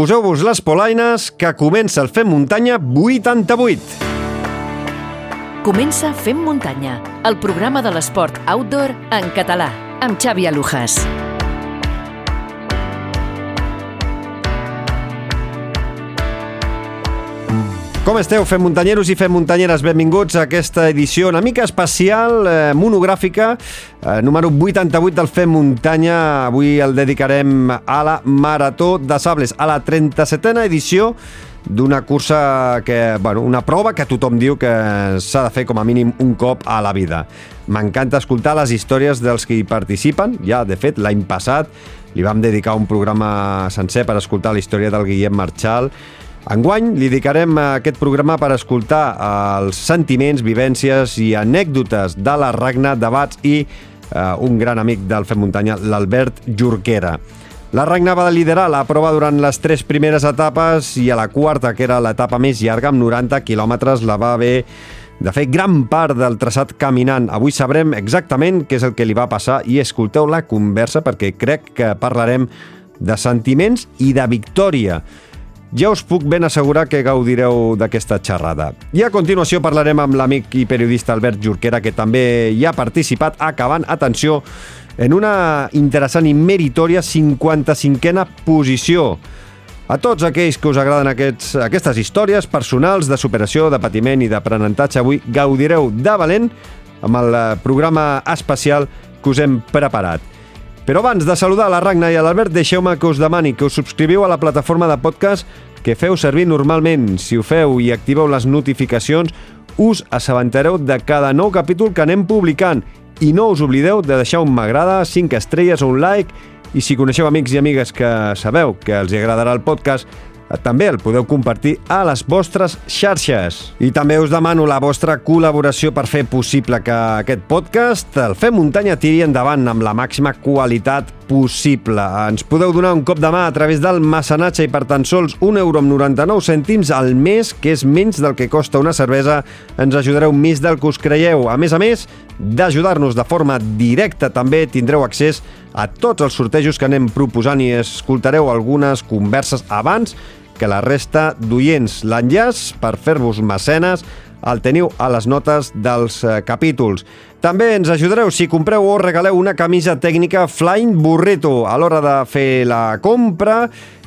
Poseu-vos les polaines, que comença el Fem Muntanya 88. Comença Fem Muntanya, el programa de l'esport outdoor en català, amb Xavi Alujas. Com esteu, fem muntanyeros i fem muntanyeres? Benvinguts a aquesta edició una mica especial, eh, monogràfica, eh, número 88 del Fem Muntanya. Avui el dedicarem a la Marató de Sables, a la 37a edició d'una cursa que, bueno, una prova que tothom diu que s'ha de fer com a mínim un cop a la vida. M'encanta escoltar les històries dels que hi participen. Ja, de fet, l'any passat li vam dedicar un programa sencer per escoltar la història del Guillem Marchal Enguany li dedicarem aquest programa per escoltar els sentiments, vivències i anècdotes de la Ragna, debats i eh, un gran amic del Fem Muntanya, l'Albert Jorquera. La Ragna va liderar la prova durant les tres primeres etapes i a la quarta, que era l'etapa més llarga, amb 90 quilòmetres, la va haver de fer gran part del traçat caminant. Avui sabrem exactament què és el que li va passar i escolteu la conversa perquè crec que parlarem de sentiments i de victòria. Ja us puc ben assegurar que gaudireu d'aquesta xerrada. I a continuació parlarem amb l'amic i periodista Albert Jorquera, que també hi ha participat, acabant, atenció, en una interessant i meritòria 55a posició. A tots aquells que us agraden aquests, aquestes històries personals de superació, de patiment i d'aprenentatge, avui gaudireu de valent amb el programa especial que us hem preparat. Però abans de saludar la Ragna i a l'Albert, deixeu-me que us demani que us subscriviu a la plataforma de podcast que feu servir normalment. Si ho feu i activeu les notificacions, us assabentareu de cada nou capítol que anem publicant. I no us oblideu de deixar un m'agrada, 5 estrelles o un like, i si coneixeu amics i amigues que sabeu que els agradarà el podcast, també el podeu compartir a les vostres xarxes. I també us demano la vostra col·laboració per fer possible que aquest podcast, el Fem Muntanya, tiri endavant amb la màxima qualitat possible. Ens podeu donar un cop de mà a través del mecenatge i per tan sols 1 euro amb 99 cèntims al mes, que és menys del que costa una cervesa, ens ajudareu més del que us creieu. A més a més, d'ajudar-nos de forma directa també tindreu accés a tots els sortejos que anem proposant i escoltareu algunes converses abans que la resta d'oients. L'enllaç per fer-vos mecenes el teniu a les notes dels eh, capítols. També ens ajudareu si compreu o regaleu una camisa tècnica Flying Burrito. A l'hora de fer la compra,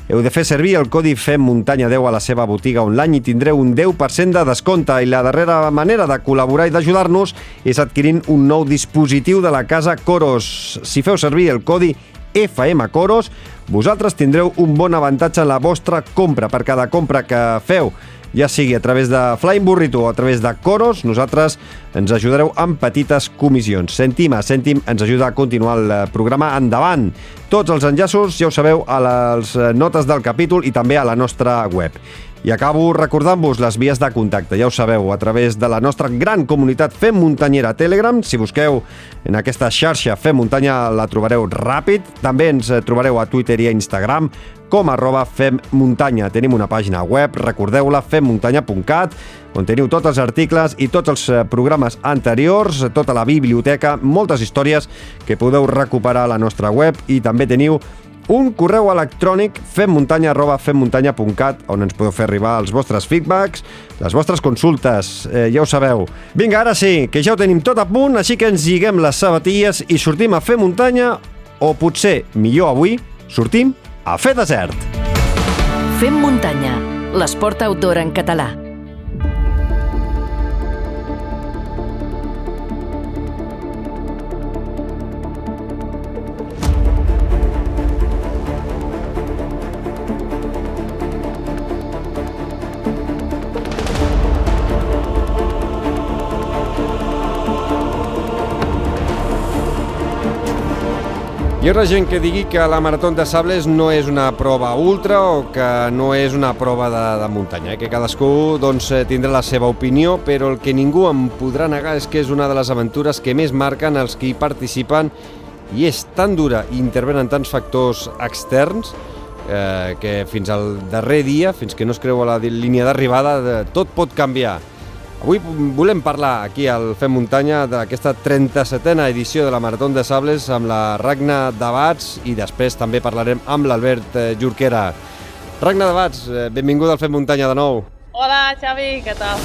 heu de fer servir el codi FEM Muntanya 10 a la seva botiga online i tindreu un 10% de descompte. I la darrera manera de col·laborar i d'ajudar-nos és adquirint un nou dispositiu de la casa Coros. Si feu servir el codi FM Coros, vosaltres tindreu un bon avantatge en la vostra compra. Per cada compra que feu, ja sigui a través de Flying Burrito o a través de Coros, nosaltres ens ajudareu amb petites comissions. Cèntim a cèntim ens ajuda a continuar el programa endavant. Tots els enllaços, ja ho sabeu, a les notes del capítol i també a la nostra web. I acabo recordant-vos les vies de contacte, ja ho sabeu, a través de la nostra gran comunitat Fem Muntanyera Telegram. Si busqueu en aquesta xarxa Fem Muntanya la trobareu ràpid. També ens trobareu a Twitter i a Instagram com arroba Fem Muntanya. Tenim una pàgina web, recordeu-la, femmuntanya.cat, on teniu tots els articles i tots els eh, programes anteriors, tota la biblioteca, moltes històries que podeu recuperar a la nostra web i també teniu un correu electrònic femmuntanya arroba femmuntanya.cat on ens podeu fer arribar els vostres feedbacks, les vostres consultes, eh, ja ho sabeu. Vinga, ara sí, que ja ho tenim tot a punt, així que ens lliguem les sabatilles i sortim a fer muntanya o potser, millor avui, sortim a fer desert. Fem muntanya, l'esport outdoor en català Hi haurà gent que digui que la Marató de Sables no és una prova ultra o que no és una prova de, de muntanya, eh? que cadascú doncs, eh, tindrà la seva opinió, però el que ningú em podrà negar és que és una de les aventures que més marquen els que hi participen i és tan dura i intervenen tants factors externs eh, que fins al darrer dia, fins que no es creu a la línia d'arribada, tot pot canviar. Avui volem parlar aquí al Fem Muntanya d'aquesta 37a edició de la Marató de Sables amb la Ragna Dabats i després també parlarem amb l'Albert eh, Jorquera. Ragna de Bats, eh, benvinguda al Fem Muntanya de nou. Hola, Xavi, què tal?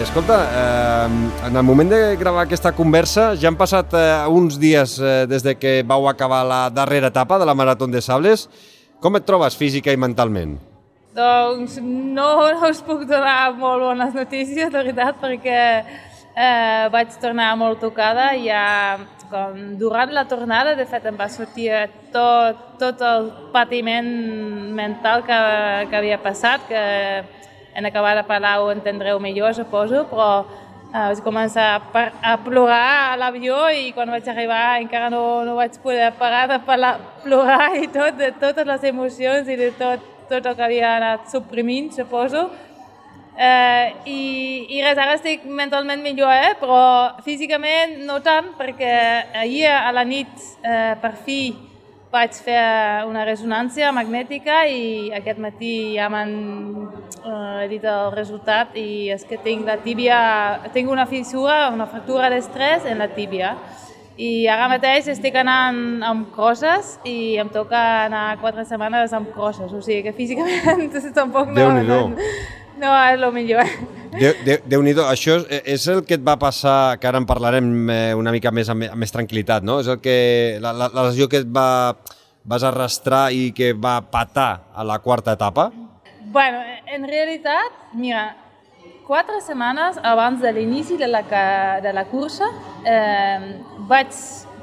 Escolta, eh, en el moment de gravar aquesta conversa ja han passat eh, uns dies eh, des de que vau acabar la darrera etapa de la Marató de Sables. Com et trobes física i mentalment? Doncs no, no us puc donar molt bones notícies, de veritat, perquè eh, vaig tornar molt tocada. Ja, com, durant la tornada, de fet, em va sortir tot, tot el patiment mental que, que havia passat, que en acabar de parlar ho entendreu millor, suposo, però eh, vaig començar a, a plorar a l'avió i quan vaig arribar encara no, no vaig poder parar de parlar, plorar i tot, de totes les emocions i de tot, tot el que havia anat suprimint, suposo. Eh, i, I res, ara estic mentalment millor, eh? però físicament no tant, perquè ahir a la nit, eh, per fi, vaig fer una resonància magnètica i aquest matí ja m'han eh, dit el resultat i és que tinc la tíbia, tinc una fissura, una fractura d'estrès en la tíbia i ara mateix estic anant amb crosses i em toca anar quatre setmanes amb crosses, o sigui que físicament tampoc no, no, no és el millor. Déu, Déu, Déu nhi això és, és el que et va passar, que ara en parlarem eh, una mica més amb, amb més tranquil·litat, no? És el que, la, la, la lesió que et va, vas arrastrar i que va patar a la quarta etapa? Bueno, en realitat, mira, quatre setmanes abans de l'inici de, la, de la cursa eh, vaig,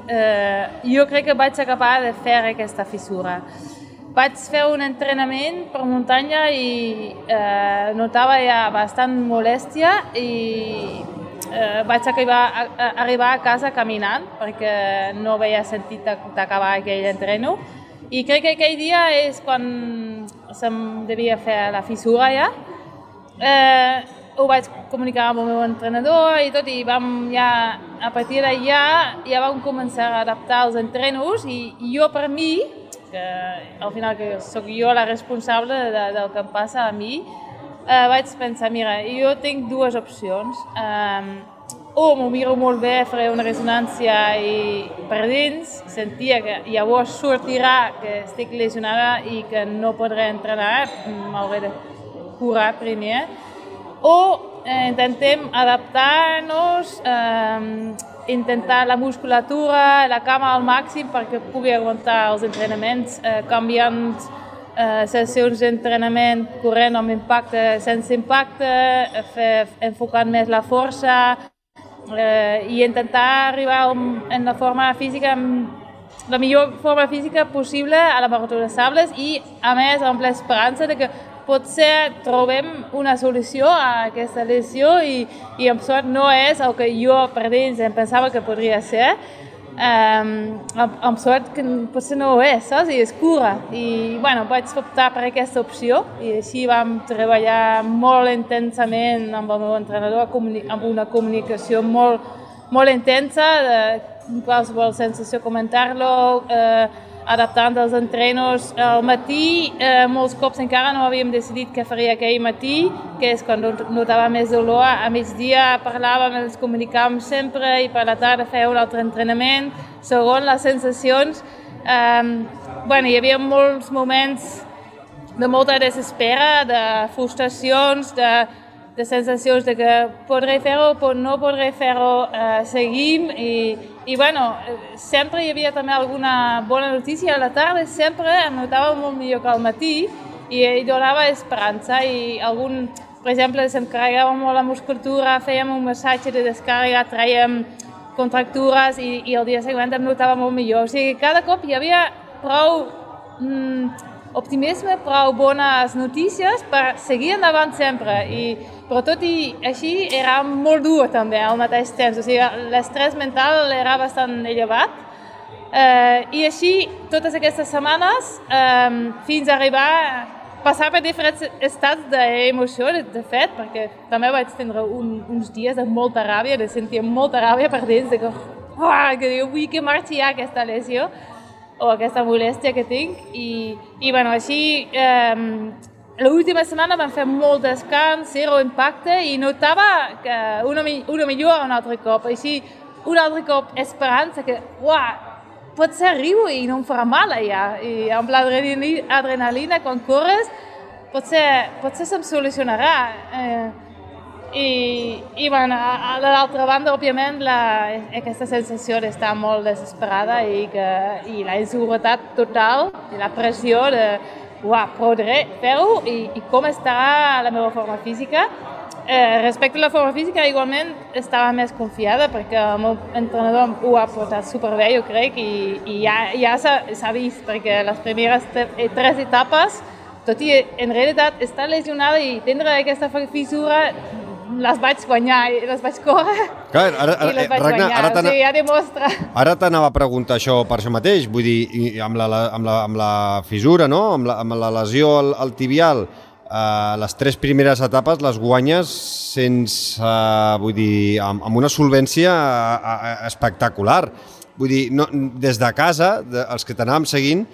eh, jo crec que vaig acabar de fer aquesta fissura. Vaig fer un entrenament per muntanya i eh, notava ja bastant molèstia i eh, vaig arribar a, a, arribar a casa caminant perquè no veia sentit d'acabar aquell entreno i crec que aquell dia és quan se'm devia fer la fissura ja. Eh, ho vaig comunicar amb el meu entrenador i tot, i vam ja, a partir d'allà ja vam començar a adaptar els entrenos i, i jo per mi que al final que sóc jo la responsable de, del que em passa a mi, eh, vaig pensar, mira, jo tinc dues opcions. Eh, o m'ho miro molt bé, faré una resonància i per dins sentia que llavors sortirà que estic lesionada i que no podré entrenar, m'hauré de curar primer. O eh, intentem adaptar-nos, eh, intentar la musculatura, la cama al màxim perquè pugui aguantar els entrenaments, eh, canviant eh, sessions d'entrenament corrent amb impacte, sense impacte, eh, fer, enfocant més la força eh, i intentar arribar en la forma física la millor forma física possible a la Marató de Sables i, a més, amb l'esperança de que potser trobem una solució a aquesta lesió i, i amb sort no és el que jo per dins em pensava que podria ser. Um, amb, amb sort que potser no ho és, saps? I és cura. I, bueno, vaig optar per aquesta opció i així vam treballar molt intensament amb el meu entrenador, amb una comunicació molt, molt intensa, de qualsevol sensació comentar-lo, eh, adaptant els entrenos al matí. Eh, molts cops encara no havíem decidit què faria aquell matí, que és quan notava més dolor. A migdia parlàvem, ens comunicàvem sempre i per la tarda feia un altre entrenament, segons les sensacions. Eh, bueno, hi havia molts moments de molta desespera, de frustracions, de de sensacions de que podré fer-ho no podré fer-ho, eh, seguim i, i bueno, sempre hi havia també alguna bona notícia a la tarda, sempre em notava molt millor que al matí i, i donava esperança i algun, per exemple, se'm carregava molt la musculatura, fèiem un massatge de descàrrega, traiem contractures i, i el dia següent em notava molt millor. O sigui, cada cop hi havia prou mm, optimisme, prou bones notícies per seguir endavant sempre. I, però tot i així era molt dur també al mateix temps, o sigui, l'estrès mental era bastant elevat. Eh, I així, totes aquestes setmanes, eh, fins a arribar passar per diferents estats d'emoció, de, fet, perquè també vaig tindre un, uns dies de molta ràbia, de sentir molta ràbia per dins, de que, oh, que jo vull que marxi ja aquesta lesió o aquesta molèstia que tinc. I, i bueno, així eh, L'última setmana vam fer molt descans, zero impacte i notava que una, una millor un altre cop. Així, un altre cop esperança que, uah, potser riu i no em farà mal allà. I amb l'adrenalina, quan corres, potser, potser se'm solucionarà. Eh, i, i bueno, a, a l'altra banda, òbviament, la, aquesta sensació d'estar molt desesperada i, que, i la inseguretat total i la pressió de uah, podré fer-ho i, i com estarà la meva forma física. Eh, respecte a la forma física, igualment estava més confiada perquè el meu entrenador ho ha portat superbé, jo crec, i, i ja, ja s'ha vist, perquè les primeres tres etapes, tot i en realitat estar lesionada i tindre aquesta fissura les vaig guanyar i les vaig córrer Clar, ara, ara, i les vaig Ragnar, guanyar. ara o sigui, ja demostra. Ara t'anava a preguntar això per això mateix, vull dir, amb la, amb la, amb la fissura, no? amb, la, amb la lesió al, al tibial, eh, les tres primeres etapes les guanyes sense, eh, vull dir, amb, amb una solvència eh, eh, espectacular. Vull dir, no, des de casa, de, els que t'anàvem seguint,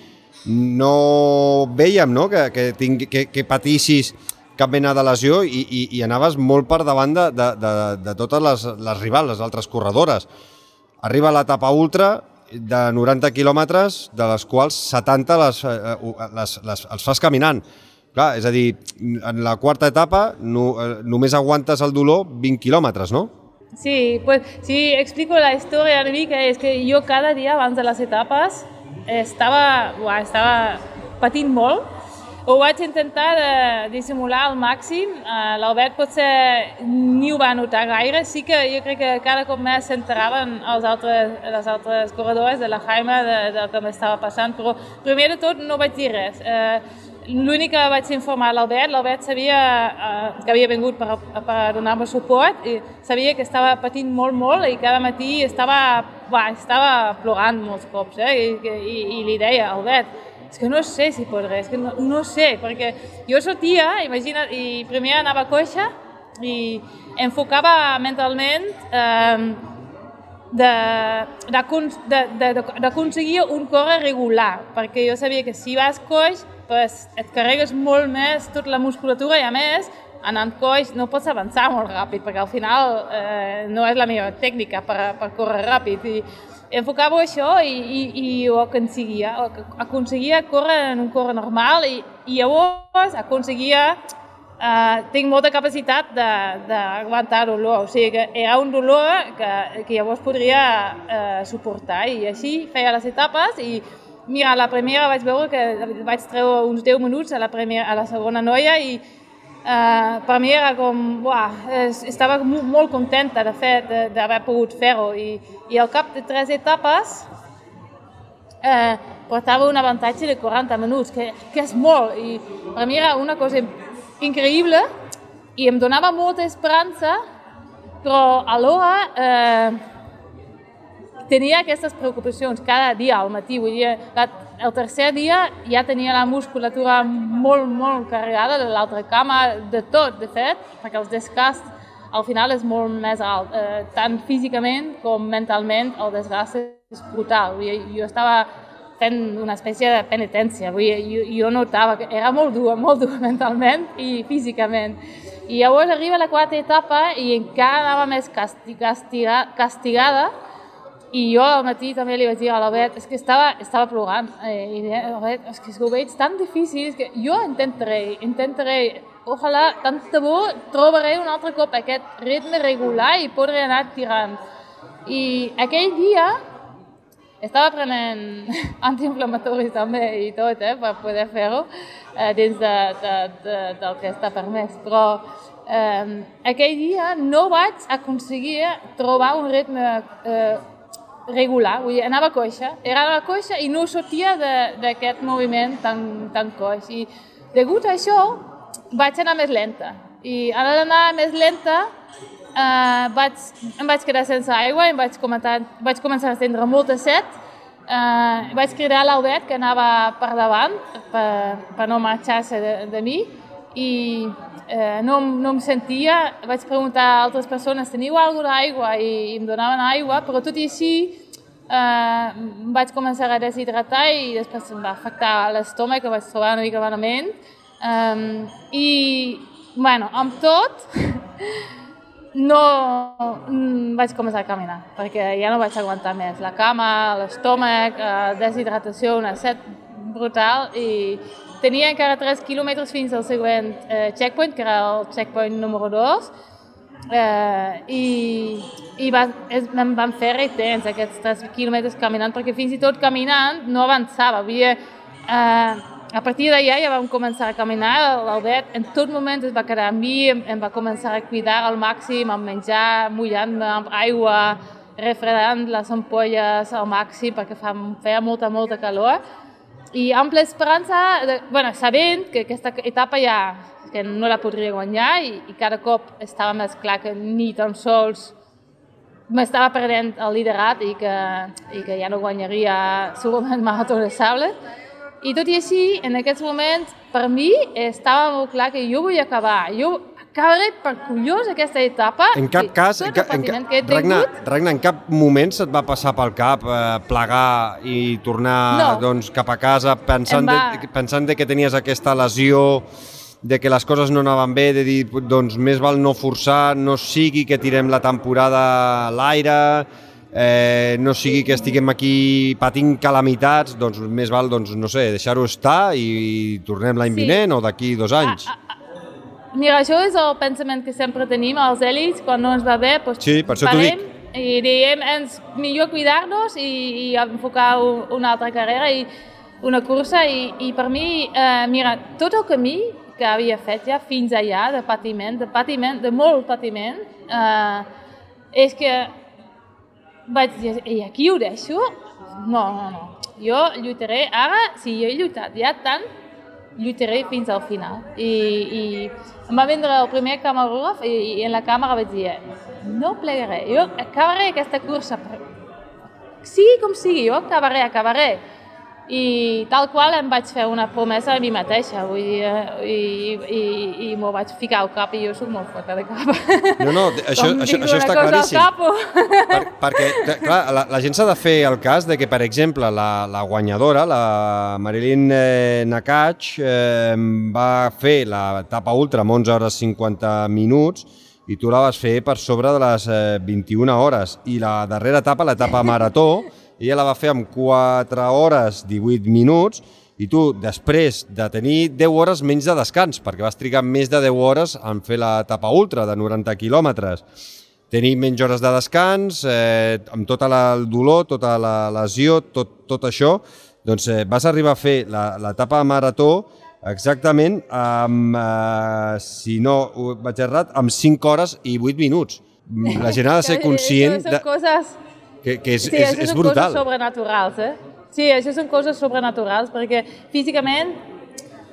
no veiem no? que, que, tingui, que, que patissis cap mena de lesió i, i, i anaves molt per davant de, de, de, de totes les, les rivals, les altres corredores. Arriba l'etapa ultra de 90 quilòmetres, de les quals 70 les, eh, les, les, els fas caminant. Clar, és a dir, en la quarta etapa no, eh, només aguantes el dolor 20 quilòmetres, no? Sí, pues sí, explico la història una mica, és que jo cada dia abans de les etapes estava, uah, estava patint molt, ho vaig intentar de dissimular al màxim. Uh, L'Albert potser ni ho va notar gaire. Sí que jo crec que cada cop més s'enteraven els altres, les altres corredors de la Jaime de, del que m'estava passant, però primer de tot no vaig dir res. Uh, L'únic que vaig informar l'Albert, l'Albert sabia uh, que havia vingut per, per donar-me suport i sabia que estava patint molt, molt i cada matí estava, va, estava plorant molts cops eh? I, i, i li deia, Albert, és que no sé si podré, és que no, no sé, perquè jo sortia, imagina't, i primer anava coixa i enfocava mentalment eh, d'aconseguir un córrer regular, perquè jo sabia que si vas coix pues, et carregues molt més tota la musculatura i a més anant coix no pots avançar molt ràpid perquè al final eh, no és la meva tècnica per, per córrer ràpid i enfocava això i, i, i ho aconseguia. Aconseguia córrer en un córrer normal i, i llavors aconseguia Uh, tinc molta capacitat d'aguantar dolor, o sigui que era un dolor que, que llavors podria uh, suportar i així feia les etapes i mira, la primera vaig veure que vaig treure uns 10 minuts a la, primera, a la segona noia i uh, per mi era com, buah, estava molt contenta de fet d'haver pogut fer-ho. I, i al cap de tres etapes eh, portava un avantatge de 40 minuts, que, que és molt, i per mi era una cosa increïble i em donava molta esperança, però alhora eh, tenia aquestes preocupacions cada dia al matí. Vull dir, la, el tercer dia ja tenia la musculatura molt, molt carregada de l'altra cama, de tot, de fet, perquè els desgasts al final és molt més alt. Eh, tant físicament com mentalment el desgast és brutal. Vull dir, jo estava fent una espècie de penitència. Vull dir, jo, jo notava que era molt dura, molt dura mentalment i físicament. I llavors arriba la quarta etapa i encara anava més castiga, castigada i jo al matí també li vaig dir a l'Albert, és que estava, estava plorant, eh, i Albert, és que ho veig tan difícil, és que jo intentaré, intentaré, ojalà, tant de bo trobaré un altre cop aquest ritme regular i podré anar tirant. I aquell dia estava prenent antiinflamatoris també i tot, eh, per poder fer-ho eh, dins de, de, de, del que està permès. Però eh, aquell dia no vaig aconseguir trobar un ritme eh, regular, vull dir, anava coixa, era la coixa i no sortia d'aquest moviment tan, tan coix. I degut a això vaig anar més lenta. I a d'anar més lenta uh, vaig, em vaig quedar sense aigua em vaig, comentar, vaig començar a tindre molta set. Uh, vaig cridar a l'Albert que anava per davant per, per no marxar-se de, de mi i eh, no, no em sentia, vaig preguntar a altres persones, teniu alguna d'aigua? I, I em donaven aigua, però tot i així eh, vaig començar a deshidratar i després em va afectar l'estómac, que vaig trobar una mica malament. Um, I, bueno, amb tot, no mm, vaig començar a caminar, perquè ja no vaig aguantar més. La cama, l'estómac, eh, deshidratació, una set brutal i tenia encara 3 quilòmetres fins al següent eh, checkpoint, que era el checkpoint número 2, eh, i, i va, es, em van fer retens aquests 3 quilòmetres caminant, perquè fins i tot caminant no avançava. Havia, eh, a partir d'allà ja vam començar a caminar, l'Albert en tot moment es va quedar amb mi, em, em va començar a cuidar al màxim, amb menjar, mullant-me amb aigua, refredant les ampolles al màxim perquè fa, feia molta, molta calor. I amb l'esperança, de, bueno, sabent que aquesta etapa ja que no la podria guanyar i, i cada cop estava més clar que ni tan sols m'estava perdent el liderat i que, i que ja no guanyaria segurament Marató de Sable. I tot i així, en aquests moments, per mi estava molt clar que jo vull acabar. Jo acabaré per collons aquesta etapa. En cap cas, en, ca, en, ca, que Ragnar, Ragnar, en cap moment se't va passar pel cap eh, plegar i tornar no. doncs, cap a casa pensant, va... de, pensant de que tenies aquesta lesió de que les coses no anaven bé, de dir, doncs més val no forçar, no sigui que tirem la temporada a l'aire, eh, no sigui que estiguem aquí patint calamitats, doncs més val, doncs, no sé, deixar-ho estar i, i tornem l'any sí. vinent o d'aquí dos anys. A, a, mira, això és el pensament que sempre tenim als èlits, quan no ens va bé, doncs sí, per això parem i diem, ens millor cuidar-nos i, i enfocar una altra carrera i una cursa i, i per mi, eh, mira, tot el camí que havia fet ja fins allà de patiment, de patiment, de molt patiment, eh, és que vaig dir, i aquí ho deixo? No, no, no. Jo lluitaré ara, si jo he lluitat ja tant, lluitaré fins al final. I, i em va vindre el primer camarògraf i, i en la càmera vaig dir, no plegaré, jo acabaré aquesta cursa, sigui com sigui, jo acabaré, acabaré i tal qual em vaig fer una promesa a mi mateixa, vull dir, eh, i, i, i m'ho vaig ficar al cap i jo soc molt forta de cap. No, no, això, això, això està claríssim. Per, perquè, clar, la, la gent s'ha de fer el cas de que, per exemple, la, la guanyadora, la Marilyn eh, Nakach, eh, va fer l'etapa ultra amb 11 hores 50 minuts i tu la vas fer per sobre de les eh, 21 hores. I la darrera etapa, l'etapa marató, ella la va fer amb 4 hores 18 minuts i tu, després de tenir 10 hores menys de descans, perquè vas trigar més de 10 hores en fer l'etapa ultra de 90 quilòmetres, tenir menys hores de descans, eh, amb tot el dolor, tota la lesió, tot, tot això, doncs eh, vas arribar a fer l'etapa marató exactament amb, eh, si no ho vaig errat, amb 5 hores i 8 minuts. La gent ha de ser conscient... De... coses que, que és, sí, és, és brutal. coses sobrenaturals, eh? Sí, això són coses sobrenaturals, perquè físicament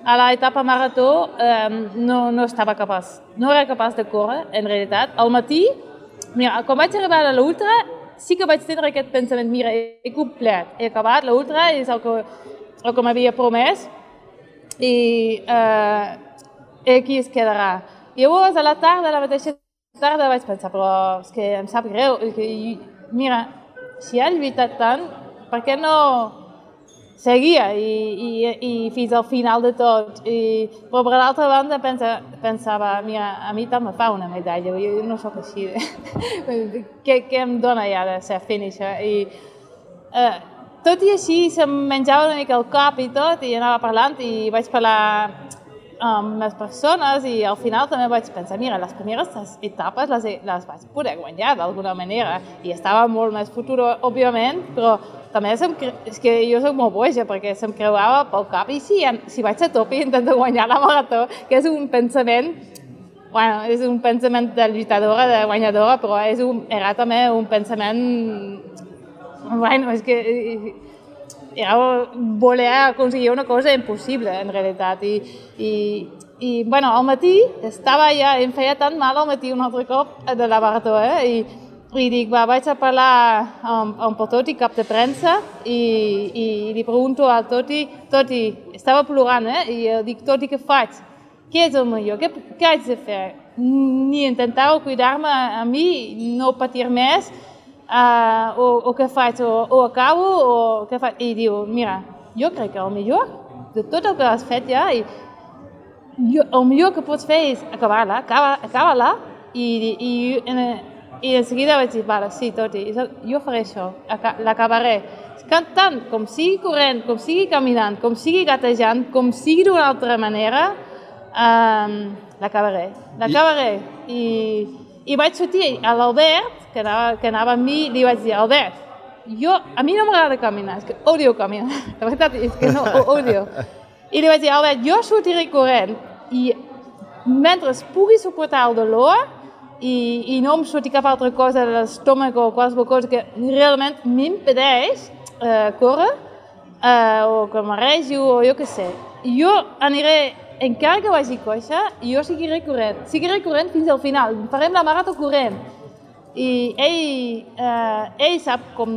a l'etapa marató eh, no, no estava capaç, no era capaç de córrer, en realitat. Al matí, mira, quan vaig arribar a l'ultra, sí que vaig tenir aquest pensament, mira, he complet, he acabat l'ultra, és el que, el que m'havia promès, i eh, aquí es quedarà. I llavors, a la tarda, a la mateixa tarda, vaig pensar, però és que em sap greu, que, mira, si ha lluitat tant, per què no seguia i, i, i fins al final de tot. I, però per l'altra banda pensa, pensava, mira, a mi me fa una medalla, jo no sóc així. què, què em dona ja de ser finisher? I, eh, tot i així se'm menjava una mica el cap i tot, i anava parlant i vaig parlar amb les persones i al final també vaig pensar, mira, les primeres etapes les, les vaig poder guanyar d'alguna manera. I estava molt més futur, òbviament, però també se'm, és que jo soc molt boja perquè se'm creuava pel cap i si, si vaig a top i intento guanyar la marató, que és un pensament bueno, és un pensament de lluitadora, de guanyadora, però és un, era també un pensament bueno, és que era voler aconseguir una cosa impossible, en realitat. I, i, i bueno, al matí estava ja, em feia tan mal al matí un altre cop de la marató, eh? I, i dic, va, vaig a parlar amb, amb el Toti, cap de premsa, i, i li pregunto al Toti, Toti, estava plorant, eh? I dic, Toti, què faig? Què és el millor? Què, què haig de fer? Ni intentar cuidar-me a mi, no patir més, uh, o, o què faig, o, o acabo, o què faig? I diu, mira, jo crec que el millor de tot el que has fet ja, i jo, el millor que pots fer és acabar-la, acaba-la, acaba i, i, i, i de seguida vaig dir, vale, sí, tot i, jo faré això, l'acabaré. Tant com sigui corrent, com sigui caminant, com sigui gatejant, com sigui d'una altra manera, um, l'acabaré. L'acabaré. I, I vaig sortir a l'Albert, que, anava, que anava amb mi, li vaig dir, Albert, jo, a mi no m'agrada caminar, és que odio caminar. La veritat és que no, odio. I li vaig dir, Albert, jo sortiré corrent i mentre pugui suportar el dolor i, i no em surti cap altra cosa de l'estómac o qualsevol cosa que realment m'impedeix eh, córrer eh, o que m'arregi o jo què sé. Jo aniré, encara que vagi coixa, jo seguiré corrent. Seguiré corrent fins al final. Farem la marató corrent i ell, eh, ell sap com,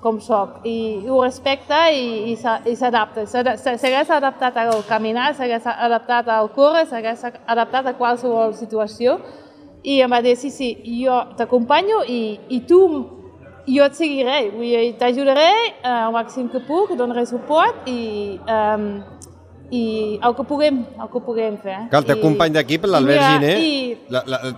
com soc i ho respecta i, i s'adapta. S'hagués adaptat al caminar, s'hagués adaptat al córrer, s'hagués adaptat a qualsevol situació i em va dir, sí, sí, jo t'acompanyo i, i tu jo et seguiré, t'ajudaré eh, al màxim que puc, donaré suport i eh, i el que puguem, el que puguem fer. Que el teu I, company d'equip, l'Albert Giner, i...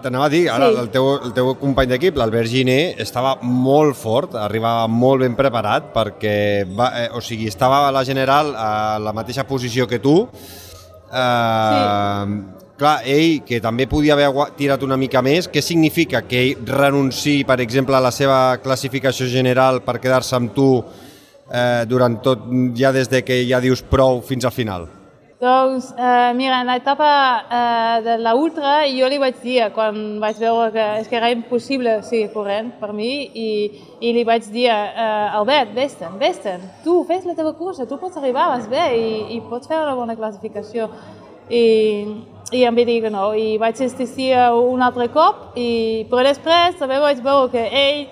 t'anava a dir, ara sí. el, teu, el teu company d'equip, l'Albert Giner, estava molt fort, arribava molt ben preparat perquè, va, eh, o sigui, estava a la general a la mateixa posició que tu. Eh, sí. Clar, ell, que també podia haver tirat una mica més, què significa que ell renunciï, per exemple, a la seva classificació general per quedar-se amb tu eh, durant tot, ja des de que ja dius prou fins al final? Doncs, eh, mira, en l'etapa eh, de l'ultra jo li vaig dir, quan vaig veure que, és que era impossible seguir corrent per mi, i, i li vaig dir, eh, Albert, vés-te'n, vés-te'n, tu fes la teva cursa, tu pots arribar, vas bé, i, i pots fer una bona classificació. I, i em va dir que no, i vaig insistir un altre cop, i, però després també vaig veure que ell,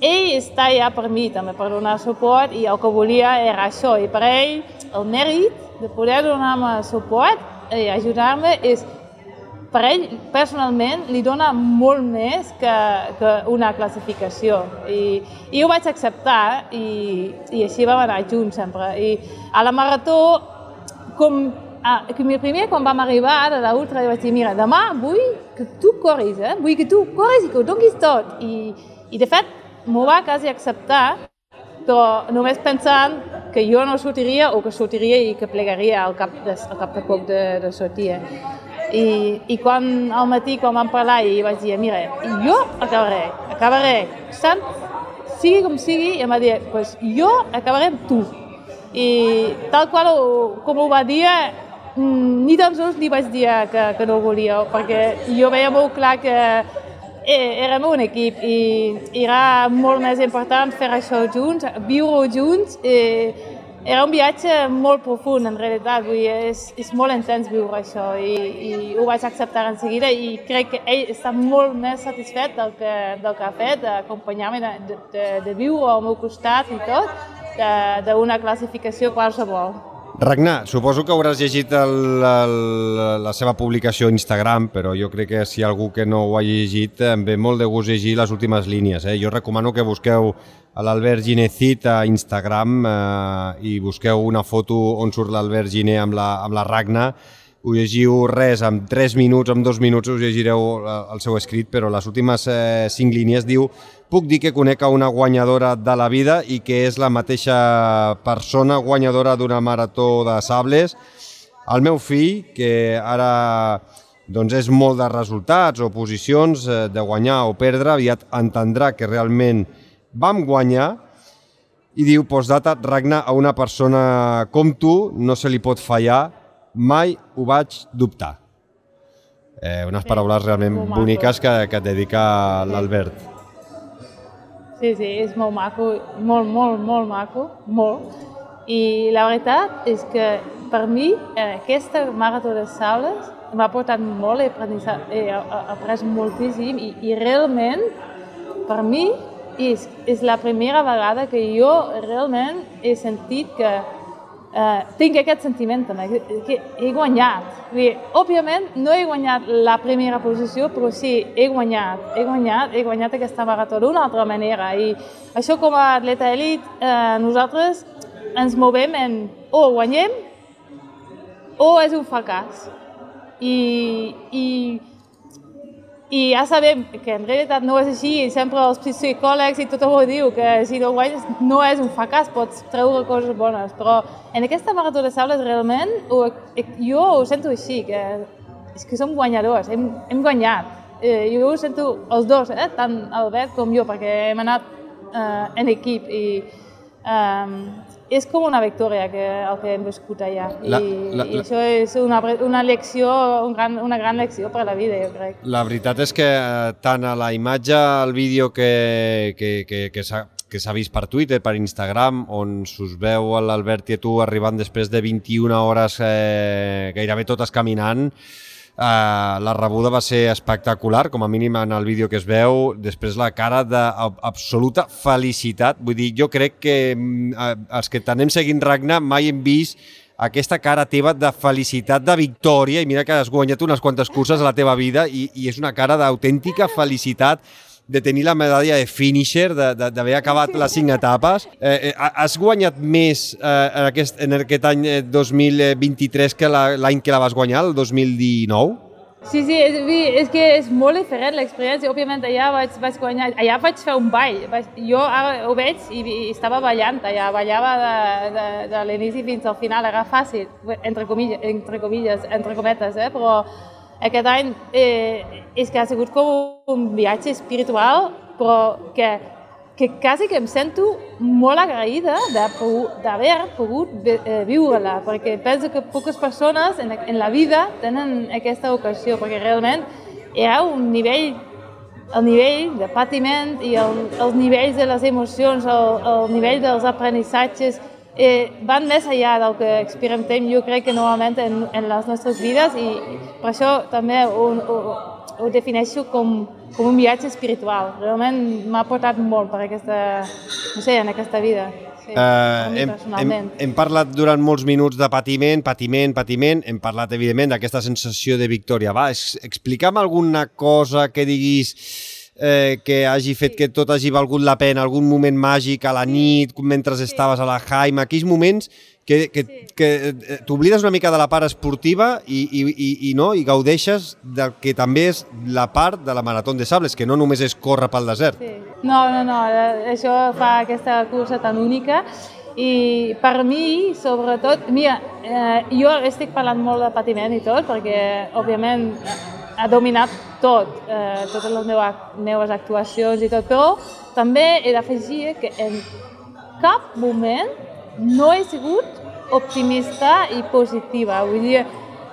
ell està allà per mi també, per donar suport, i el que volia era això, i per ell el mèrit de poder donar-me suport i ajudar-me és per ell, personalment, li dona molt més que, que una classificació. I, I ho vaig acceptar i, i així vam anar junts sempre. I a la marató, com a, que mi primer quan vam arribar de l'ultra, vaig dir, mira, demà vull que tu corris, eh? vull que tu corris i que ho donis tot. I, i de fet, m'ho va quasi acceptar, però només pensant que jo no sortiria o que sortiria i que plegaria al cap de, al cap de poc de, de sortir. I, I quan al matí, quan vam parlar, i vaig dir, mira, jo acabaré, acabaré, sant, sigui com sigui, i em va dir, pues jo acabaré amb tu. I tal qual com ho va dir, mm, ni tan sols li vaig dir que, que no volia, perquè jo veia molt clar que eh, érem un equip i era molt més important fer això junts, viure junts. Eh, era un viatge molt profund, en realitat, vull dir, és, és molt intens viure això i, i ho vaig acceptar en seguida i crec que ell està molt més satisfet del que, del que ha fet, d'acompanyar-me, de, de, de viure al meu costat i tot, d'una classificació qualsevol. Ragnar, suposo que hauràs llegit el, el, la seva publicació a Instagram, però jo crec que si algú que no ho ha llegit em ve molt de gust llegir les últimes línies. Eh? Jo recomano que busqueu l'Albert Ginecit a Instagram eh, i busqueu una foto on surt l'Albert Giner amb la, amb la Ragnar ho llegiu res, en 3 minuts, en 2 minuts us llegireu eh, el seu escrit, però les últimes eh, 5 línies diu Puc dir que conec a una guanyadora de la vida i que és la mateixa persona guanyadora d'una marató de sables. El meu fill, que ara doncs és molt de resultats o posicions eh, de guanyar o perdre, aviat entendrà que realment vam guanyar i diu, postdata, Ragnar, a una persona com tu no se li pot fallar mai ho vaig dubtar. Eh, unes paraules realment boniques que, que et dedica l'Albert. Sí, sí, és molt maco, molt, molt, molt maco, molt. I la veritat és que per mi eh, aquesta marató de sales m'ha portat molt, he, he après moltíssim i, i realment per mi és, és la primera vegada que jo realment he sentit que eh, tinc aquest sentiment també, que he guanyat. Dir, òbviament no he guanyat la primera posició, però sí, he guanyat, he guanyat, he guanyat aquesta marató d'una altra manera. I això com a atleta elit, eh, nosaltres ens movem en o guanyem o és un fracàs. I, i i ja sabem que en realitat no és així, sempre els psicòlegs i tothom ho diu, que si no guanyes no és un fracàs, pots treure coses bones, però en aquesta marató de sables realment ho, jo ho sento així, que, és que som guanyadors, hem, hem guanyat. Eh, jo ho sento els dos, eh? tant Albert com jo, perquè hem anat eh, en equip i eh, és com una victòria que, el que hem viscut allà. La, I, la, I això és una, una lecció, un gran, una gran lecció per a la vida, jo crec. La veritat és que eh, tant a la imatge, al vídeo que, que, que, que s'ha que s'ha vist per Twitter, per Instagram, on s'us veu l'Albert i tu arribant després de 21 hores eh, gairebé totes caminant, Uh, la rebuda va ser espectacular, com a mínim en el vídeo que es veu. Després la cara d'absoluta felicitat. Vull dir, jo crec que uh, els que t'anem seguint Ragnar mai hem vist aquesta cara teva de felicitat, de victòria, i mira que has guanyat unes quantes curses a la teva vida i, i és una cara d'autèntica felicitat de tenir la medalla de finisher, d'haver acabat les cinc etapes. Eh, eh, has guanyat més eh, en, aquest, en aquest any 2023 que l'any que la vas guanyar, el 2019? Sí, sí, és, és que és molt diferent l'experiència. Òbviament, allà vaig, vaig guanyar, allà vaig fer un ball. Vaig, jo ara ho veig i, i estava ballant allà, ballava de, de, de l'inici fins al final, era fàcil, entre comilles, entre, comilles, entre cometes, eh? però aquest any eh, és que ha sigut com un viatge espiritual, però que, que quasi que em sento molt agraïda d'haver pogut eh, viure-la, perquè penso que poques persones en, en la vida tenen aquesta ocasió, perquè realment era un nivell el nivell de patiment i el, els nivells de les emocions, el, el nivell dels aprenissatges, eh, van més enllà del que experimentem, jo crec que normalment en, en les nostres vides i per això també ho, ho, ho defineixo com, com un viatge espiritual. Realment m'ha portat molt per aquesta, no sé, en aquesta vida. Sí, uh, hem, hem, hem parlat durant molts minuts de patiment, patiment, patiment, hem parlat evidentment d'aquesta sensació de victòria. Va, explica'm alguna cosa que diguis eh, que hagi fet que tot hagi valgut la pena, algun moment màgic a la nit, mentre estaves a la Jaime, aquells moments que, que, que eh, t'oblides una mica de la part esportiva i, i, i, i, no, i gaudeixes del que també és la part de la Marató de Sables, que no només és córrer pel desert. Sí. No, no, no, eh, això fa aquesta cursa tan única i per mi, sobretot, mira, eh, jo estic parlant molt de patiment i tot, perquè, òbviament, ha dominat tot, eh, totes les meves, meves actuacions i tot, però també he d'afegir que en cap moment no he sigut optimista i positiva. Vull dir,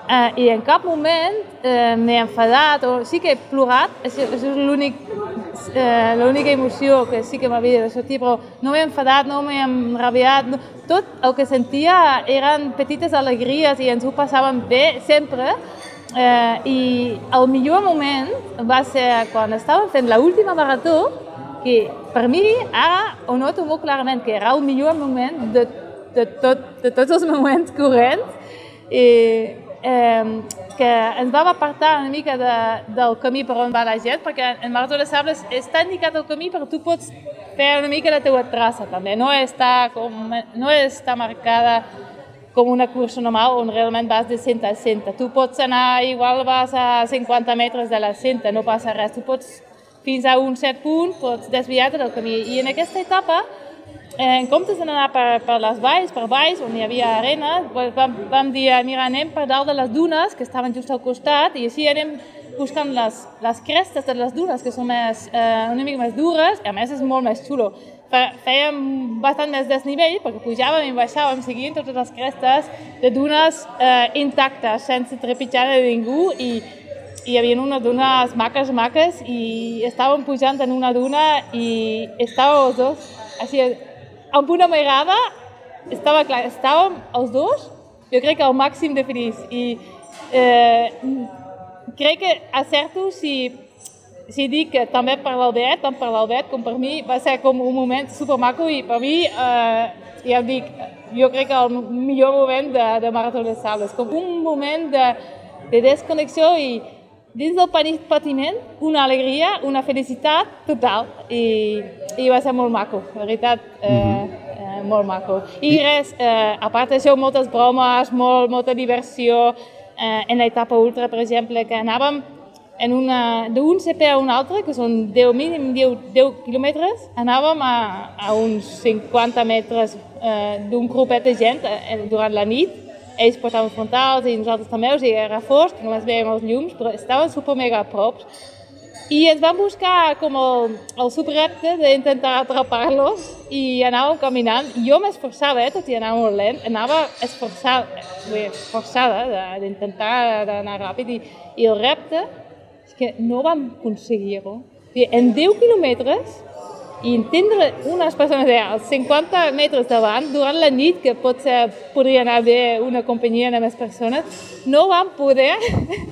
eh, i en cap moment eh, m'he enfadat, o sí que he plorat, això, això és l'únic eh, l'única emoció que sí que m'havia de sortir, però no m'he enfadat, no m'he enrabiat, no, tot el que sentia eren petites alegries i ens ho passàvem bé sempre, Eh, I el millor moment va ser quan estàvem fent l'última marató, que per mi ara ho noto molt clarament que era el millor moment de, de, tot, de tots els moments corrents. I eh, que ens vam apartar una mica de, del camí per on va la gent, perquè en Marató de Sables està indicat el camí, però tu pots fer una mica la teua traça també, no està, com, no està marcada com una cursa normal on realment vas de centre a centre. Tu pots anar, igual vas a 50 metres de la centre, no passa res. Tu pots, fins a un cert punt, pots desviar-te del camí. I en aquesta etapa, en comptes d'anar per, per les valls, per valls on hi havia arena, vam, vam dir, mira, anem per dalt de les dunes, que estaven just al costat, i així anem buscant les, les crestes de les dunes, que són més, eh, una mica més dures, i a més és molt més xulo fèiem bastant més desnivell perquè pujàvem i baixàvem seguint totes les crestes de dunes eh, intactes, sense trepitjar de ningú i hi havia unes dunes maques, maques i estàvem pujant en una duna i estàvem els dos, així, amb una mirada, estava clar, estàvem els dos, jo crec que al màxim de feliç. I eh, crec que acerto si si dic que també per l'Albert, tant per l'Albert com per mi, va ser com un moment supermaco i per mi, eh, ja dic, jo crec que el millor moment de, de Marató de Sables, com un moment de, de desconnexió i dins del patiment una alegria, una felicitat total i, i va ser molt maco, la veritat, eh, mhm. eh, molt maco. I res, eh, a part d'això, moltes bromes, molt, molta diversió, eh, en l'etapa ultra, per exemple, que anàvem en una, d'un CP a un altre, que són 10, mínim 10, 10 quilòmetres, anàvem a, a uns 50 metres eh, d'un grupet de gent eh, durant la nit. Ells portaven frontals i nosaltres també, o sigui, era fosc, només veiem els llums, però estaven super mega a prop. I ens vam buscar com el, el subrepte d'intentar atrapar-los i anàvem caminant. Jo m'esforçava, eh, tot i anar molt lent, anava esforçada, esforçada d'intentar anar ràpid i, i el repte que no vam aconseguir-ho. En 10 quilòmetres i entendre unes persones als 50 metres davant durant la nit, que potser podria anar bé una companyia de més persones, no vam poder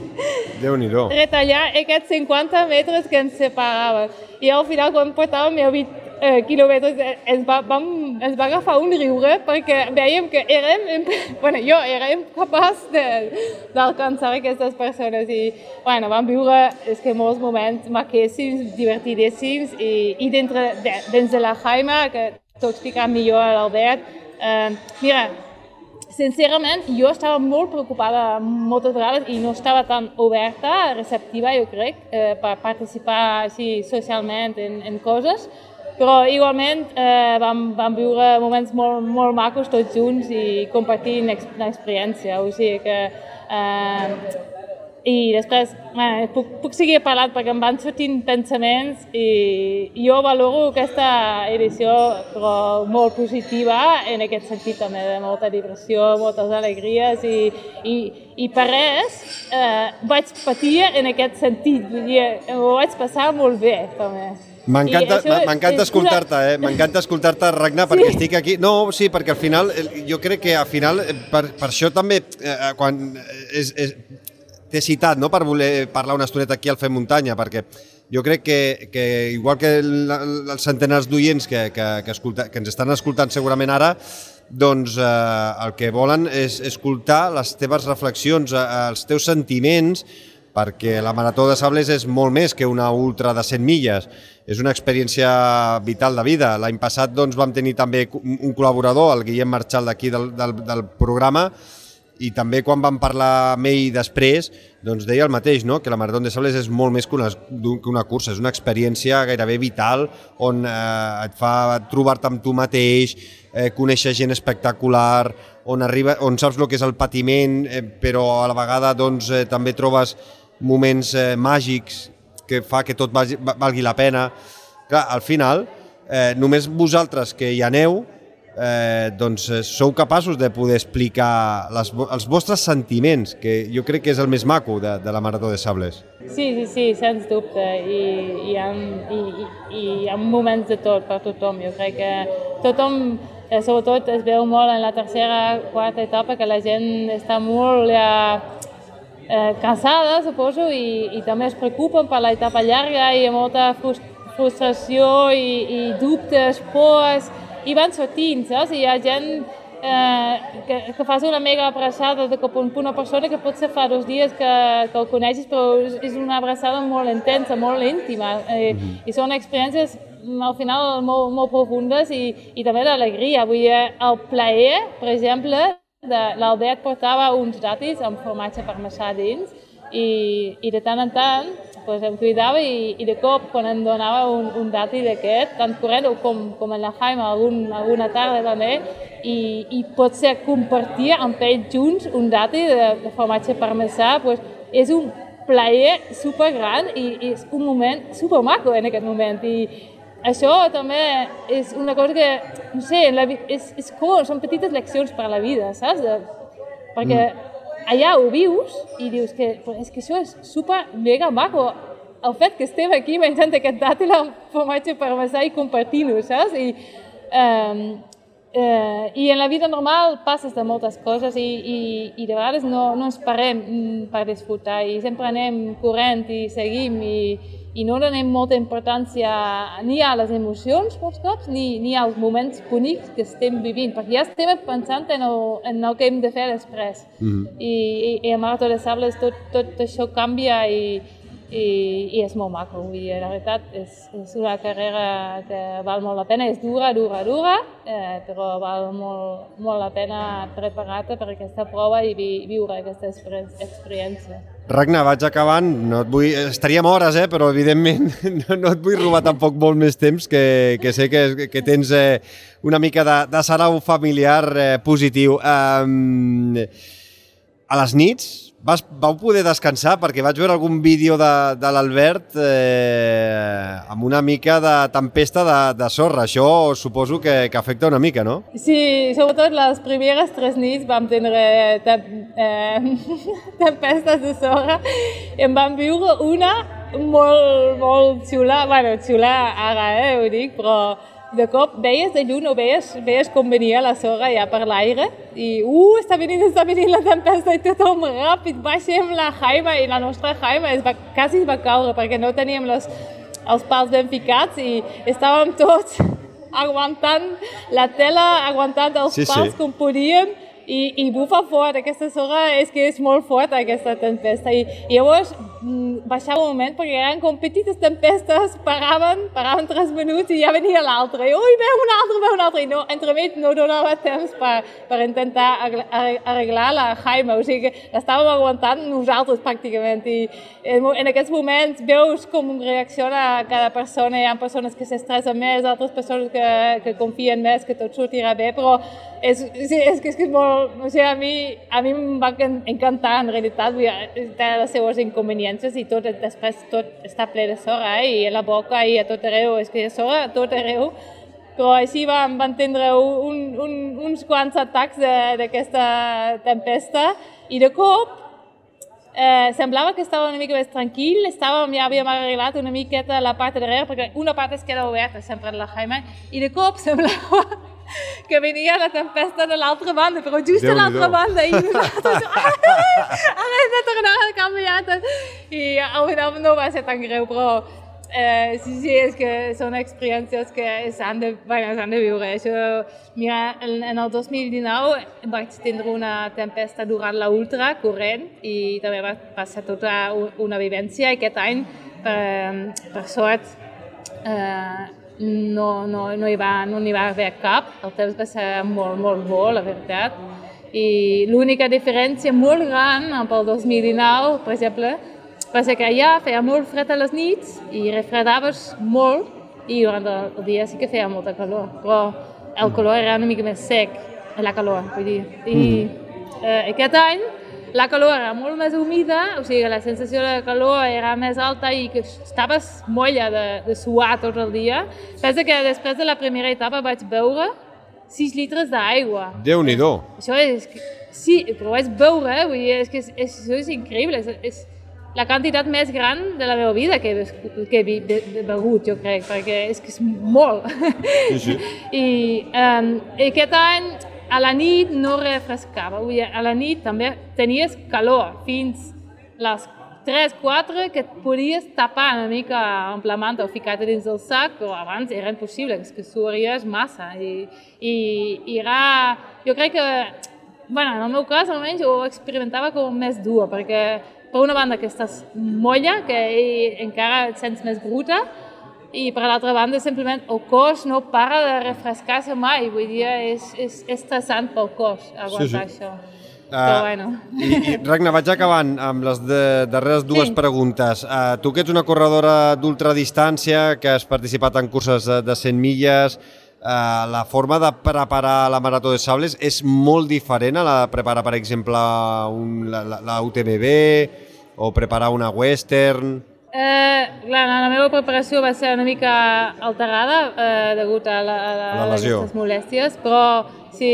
retallar aquests 50 metres que ens separaven. I al final, quan portàvem el 20 eh, quilòmetres, ens va, vam, ens va agafar un riure perquè veiem que érem, bueno, jo érem capaç d'alcançar aquestes persones i bueno, vam viure és que molts moments maquíssims, divertidíssims i, i dintre de, dins de la Jaima, que t'ho explicarà millor a l'Albert, eh, mira, sincerament, jo estava molt preocupada moltes vegades i no estava tan oberta, receptiva, jo crec, eh, per participar així socialment en, en coses, però igualment eh, vam, vam viure moments molt, molt macos tots junts i compartint una experiència, o sigui que... Eh, i després eh, puc, puc seguir parlant perquè em van sortint pensaments i jo valoro aquesta edició però molt positiva en aquest sentit també de molta diversió, moltes alegries i, i, i per res eh, vaig patir en aquest sentit, vull dir, ho vaig passar molt bé també. M'encanta escoltar-te, eh? M'encanta escoltar-te, Ragnar, perquè sí. estic aquí... No, sí, perquè al final, jo crec que al final, eh, per, per això també, eh, eh quan és, és, t'he citat no? per voler parlar una estoneta aquí al Fem Muntanya, perquè jo crec que, que igual que el, els centenars d'oients que, que, que, escolta, que ens estan escoltant segurament ara, doncs eh, el que volen és escoltar les teves reflexions, eh, els teus sentiments, perquè la Marató de Sables és molt més que una ultra de 100 milles, és una experiència vital de vida. L'any passat doncs, vam tenir també un col·laborador, el Guillem Marchal d'aquí del, del, del programa, i també quan vam parlar amb ell després, doncs deia el mateix, no? que la Marató de Sables és molt més que una, que una cursa, és una experiència gairebé vital on eh, et fa trobar-te amb tu mateix, eh, conèixer gent espectacular, on, arriba, on saps el que és el patiment, eh, però a la vegada doncs, eh, també trobes moments eh, màgics que fa que tot valgui, valgui la pena. Clar, al final, eh, només vosaltres que hi aneu, eh, doncs eh, sou capaços de poder explicar les, els vostres sentiments, que jo crec que és el més maco de, de la Marató de Sables. Sí, sí, sí, sens dubte, i, i, ha, i, i, i hi ha moments de tot per tothom. Jo crec que tothom, eh, sobretot es veu molt en la tercera, quarta etapa, que la gent està molt ja, eh, cansada, suposo, i, i també es preocupen per l'etapa llarga i molta frustració i, i dubtes, pors, i van sortint, saps? I hi ha gent eh, que, que fas una mega abraçada de cop una persona que potser fa dos dies que, que el coneixes, però és una abraçada molt intensa, molt íntima. Eh, mm -hmm. I són experiències al final molt, molt profundes i, i també l'alegria. Vull dir, el plaer, per exemple, l'Albert portava uns datis amb formatge parmesà dins i, i de tant en tant pues, em cuidava i, i de cop quan em donava un, un dati d'aquest, tant corrent com, com en la Jaime algun, alguna tarda també, i, i potser compartir amb ells junts un dati de, de formatge parmesà, pues, és un plaer super gran i és un moment super maco en aquest moment. I això també és una cosa que, no sé, la, és, és com, són petites leccions per a la vida, saps? De, perquè mm allà ho vius i dius que és que això és super mega maco. El fet que estem aquí menjant aquest dàtil amb formatge parmesà i compartint-ho, saps? I, eh, eh, I en la vida normal passes de moltes coses i, i, i de vegades no, no ens parem mm, per disfrutar i sempre anem corrent i seguim i, i no donem molta importància ni a les emocions molts cops ni, ni als moments bonics que estem vivint, perquè ja estem pensant en el, en el que hem de fer després. Mm -hmm. I, i, I a Marató de Sables tot, tot això canvia i, i, i és molt maco. Vull dir, la veritat, és, és una carrera que val molt la pena, és dura, dura, dura, eh, però val molt, molt la pena preparar-te per aquesta prova i vi, viure aquesta experiència. Ragnar, vaig acabant. No et vull... Estaríem hores, eh? però evidentment no, no et vull robar tampoc molt més temps, que, que sé que, que tens eh, una mica de, de sarau familiar eh, positiu. Um, a les nits, Vas, vau poder descansar perquè vaig veure algun vídeo de, de l'Albert eh, amb una mica de tempesta de, de sorra. Això suposo que, que afecta una mica, no? Sí, sobretot les primeres tres nits vam tenir tem, eh, tempestes de sorra. Em vam viure una molt, molt xula, bueno, xula ara, eh, ho dic, però de cop veies de lluny o veies, veies com venia la sorra ja per l'aire? I uh, està venint, està venint la tempesta i tothom ràpid, baixem la Jaima i la nostra Jaima es va, quasi es va caure perquè no teníem les, els pals ben ficats i estàvem tots aguantant la tela, aguantant els sí, pals sí. com podíem i, i bufa fort, aquesta sorra és que és molt forta aquesta tempesta. I, i llavors baixava un moment perquè eren com petites tempestes, paraven, paraven tres minuts i ja venia l'altra i ui, veu una altra, veu una altra i no, entremig no donava temps per, per intentar arreglar la Jaime, o sigui que l'estàvem aguantant nosaltres pràcticament. I en, en aquests moments veus com reacciona cada persona, hi ha persones que s'estressen més, altres persones que, que confien més que tot sortirà bé, però és, sí, és que és, que és molt... O sigui, a mi, a mi em va encantar, en realitat, té les seues inconveniències i tot, després tot està ple de sorra, eh? i a la boca i a tot arreu, és que hi ha sorra a tot arreu, però així vam, vam tindre un, un, uns quants atacs d'aquesta tempesta i de cop eh, semblava que estava una mica més tranquil, estàvem, ja havíem arreglat una miqueta la part de darrere, perquè una part es queda oberta sempre en la Jaime, i de cop semblava que venia la tempesta de l'altra banda, però just a l'altra banda, i nosaltres, ara hem de tornar a canviar I al final no va ser tan greu, però eh, sí, sí, és que són experiències que s'han de, bueno, de viure. Això, mira, en, en el 2019 vaig tindre una tempesta durant la ultra corrent i també va passar tota una vivència. Aquest any, per, per sort, eh, no, no, no, hi va, no n'hi va haver cap, el temps va ser molt, molt bo, la veritat. I l'única diferència molt gran pel 2019, per exemple, va ser que allà feia molt fred a les nits i refredaves molt i durant el dia sí que feia molta calor, però el color era una mica més sec, la calor, vull dir. I mm. eh, aquest any la calor era molt més humida, o sigui, la sensació de calor era més alta i que estaves molla de, de suar tot el dia. Pensa que després de la primera etapa vaig beure 6 litres d'aigua. Déu-n'hi-do. Això és... Sí, però vaig beure, vull dir, és que és, és, això és increïble. És, és la quantitat més gran de la meva vida que he, que he begut, jo crec, perquè és que és molt. Sí, sí. I um, aquest any a la nit no refrescava, vull dir, a la nit també tenies calor fins les 3, 4 que et podies tapar una mica amb la manta o ficar-te dins del sac, però abans era impossible, que suaries massa. I, i, i era... Jo crec que, bueno, en el meu cas almenys ho experimentava com més dur, perquè per una banda que estàs molla, que encara et sents més bruta, i per l'altra banda simplement el cos no para de refrescar-se mai, vull dir, és, és, és estressant pel cos aguantar sí, sí. això. Uh, Però bueno. I, i Ragna, vaig acabant amb les de, darreres dues sí. preguntes. Uh, tu que ets una corredora d'ultradistància, que has participat en curses de, de 100 milles, uh, la forma de preparar la Marató de Sables és molt diferent a la de preparar, per exemple, un, la, la, la UTMB o preparar una Western? Eh, clar, la meva preparació va ser una mica alterada eh, degut a, la, a, la, a aquestes molèsties, però sí,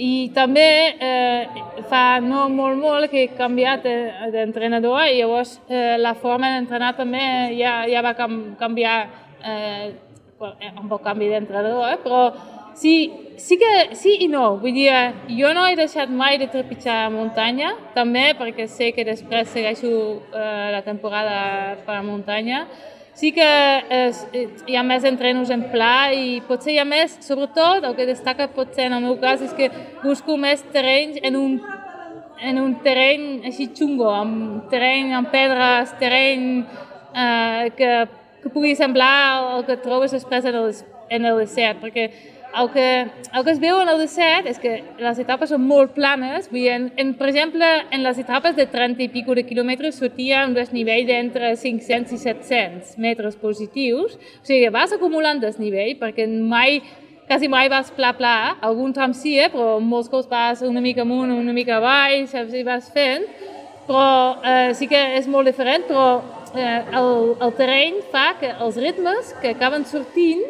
i també eh, fa no molt molt que he canviat d'entrenador i llavors eh, la forma d'entrenar també ja, ja va canviar eh, amb el canvi d'entrenador, eh, però Sí, sí que sí i no. Vull dir, jo no he deixat mai de trepitjar muntanya, també perquè sé que després segueixo eh, la temporada per a muntanya. Sí que eh, hi ha més entrenos en pla i potser hi ha més, sobretot el que destaca potser en el meu cas és que busco més terrenys en un, en un terreny així xungo, amb terreny amb pedres, terreny eh, que, que pugui semblar el que trobes després en el, en el desert, perquè el que, el que es veu el desert és que les etapes són molt planes, vull dir, en, en, per exemple, en les etapes de 30 i pico de quilòmetres sortia un desnivell d'entre 500 i 700 metres positius, o sigui, vas acumulant desnivell perquè mai quasi mai vas pla pla, algun tram sí, eh, però molts cops vas una mica amunt, una mica avall, saps, i vas fent, però eh, sí que és molt diferent, però eh, el, el terreny fa que els ritmes que acaben sortint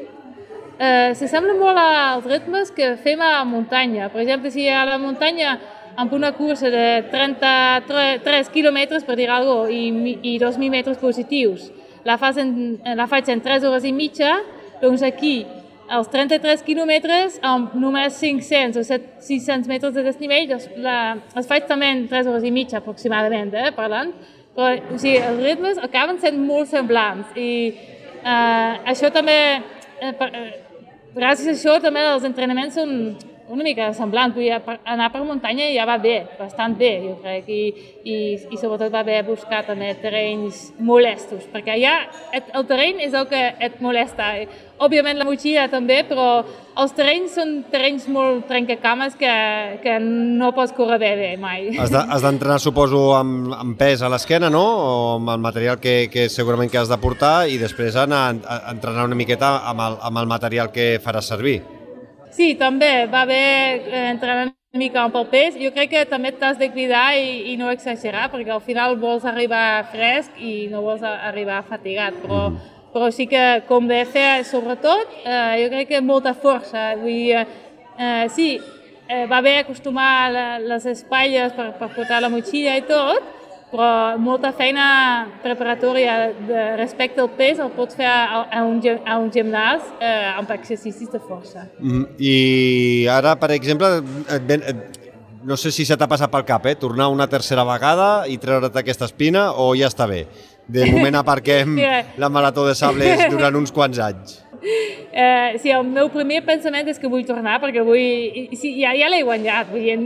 eh, s'assembla molt als ritmes que fem a muntanya. Per exemple, si a la muntanya amb una cursa de 33 quilòmetres, per dir alguna cosa, i, i 2.000 metres positius, la, fas en, la faig en 3 hores i mitja, doncs aquí, als 33 quilòmetres, amb només 500 o 600 metres de desnivell, doncs la, els faig també en 3 hores i mitja aproximadament, eh, parlant, però o sigui, els ritmes acaben sent molt semblants i eh, això també eh, per, eh, gràcies a això també els entrenaments són una mica semblants. Vull anar per muntanya ja va bé, bastant bé, jo crec, i, i, i sobretot va bé buscar també terrenys molestos, perquè allà et, el terreny és el que et molesta. Òbviament la motxilla també, però els terrenys són terrenys molt trencacames que, que no pots córrer bé, bé mai. Has d'entrenar, de, suposo, amb, amb pes a l'esquena, no? O amb el material que, que segurament que has de portar i després anar a entrenar una miqueta amb el, amb el material que faràs servir. Sí, també va bé eh, entrenar una mica el pes. Jo crec que també t'has de cuidar i, i no exagerar, perquè al final vols arribar fresc i no vols arribar fatigat, però, però sí que convé fer, sobretot, eh, jo crec que molta força. Vull dir, eh, sí, eh, va bé acostumar les espatlles per, per portar la motxilla i tot, però molta feina preparatòria de, respecte al pes el pots fer a, a, un, a un gimnàs eh, amb exercicis de força. Mm, I ara, per exemple, et ven, et, no sé si se t'ha passat pel cap, eh? tornar una tercera vegada i treure't aquesta espina o ja està bé? De moment aparquem la marató de sables durant uns quants anys. Eh, sí, el meu primer pensament és que vull tornar perquè vull... Sí, ja, ja l'he guanyat, vull dir...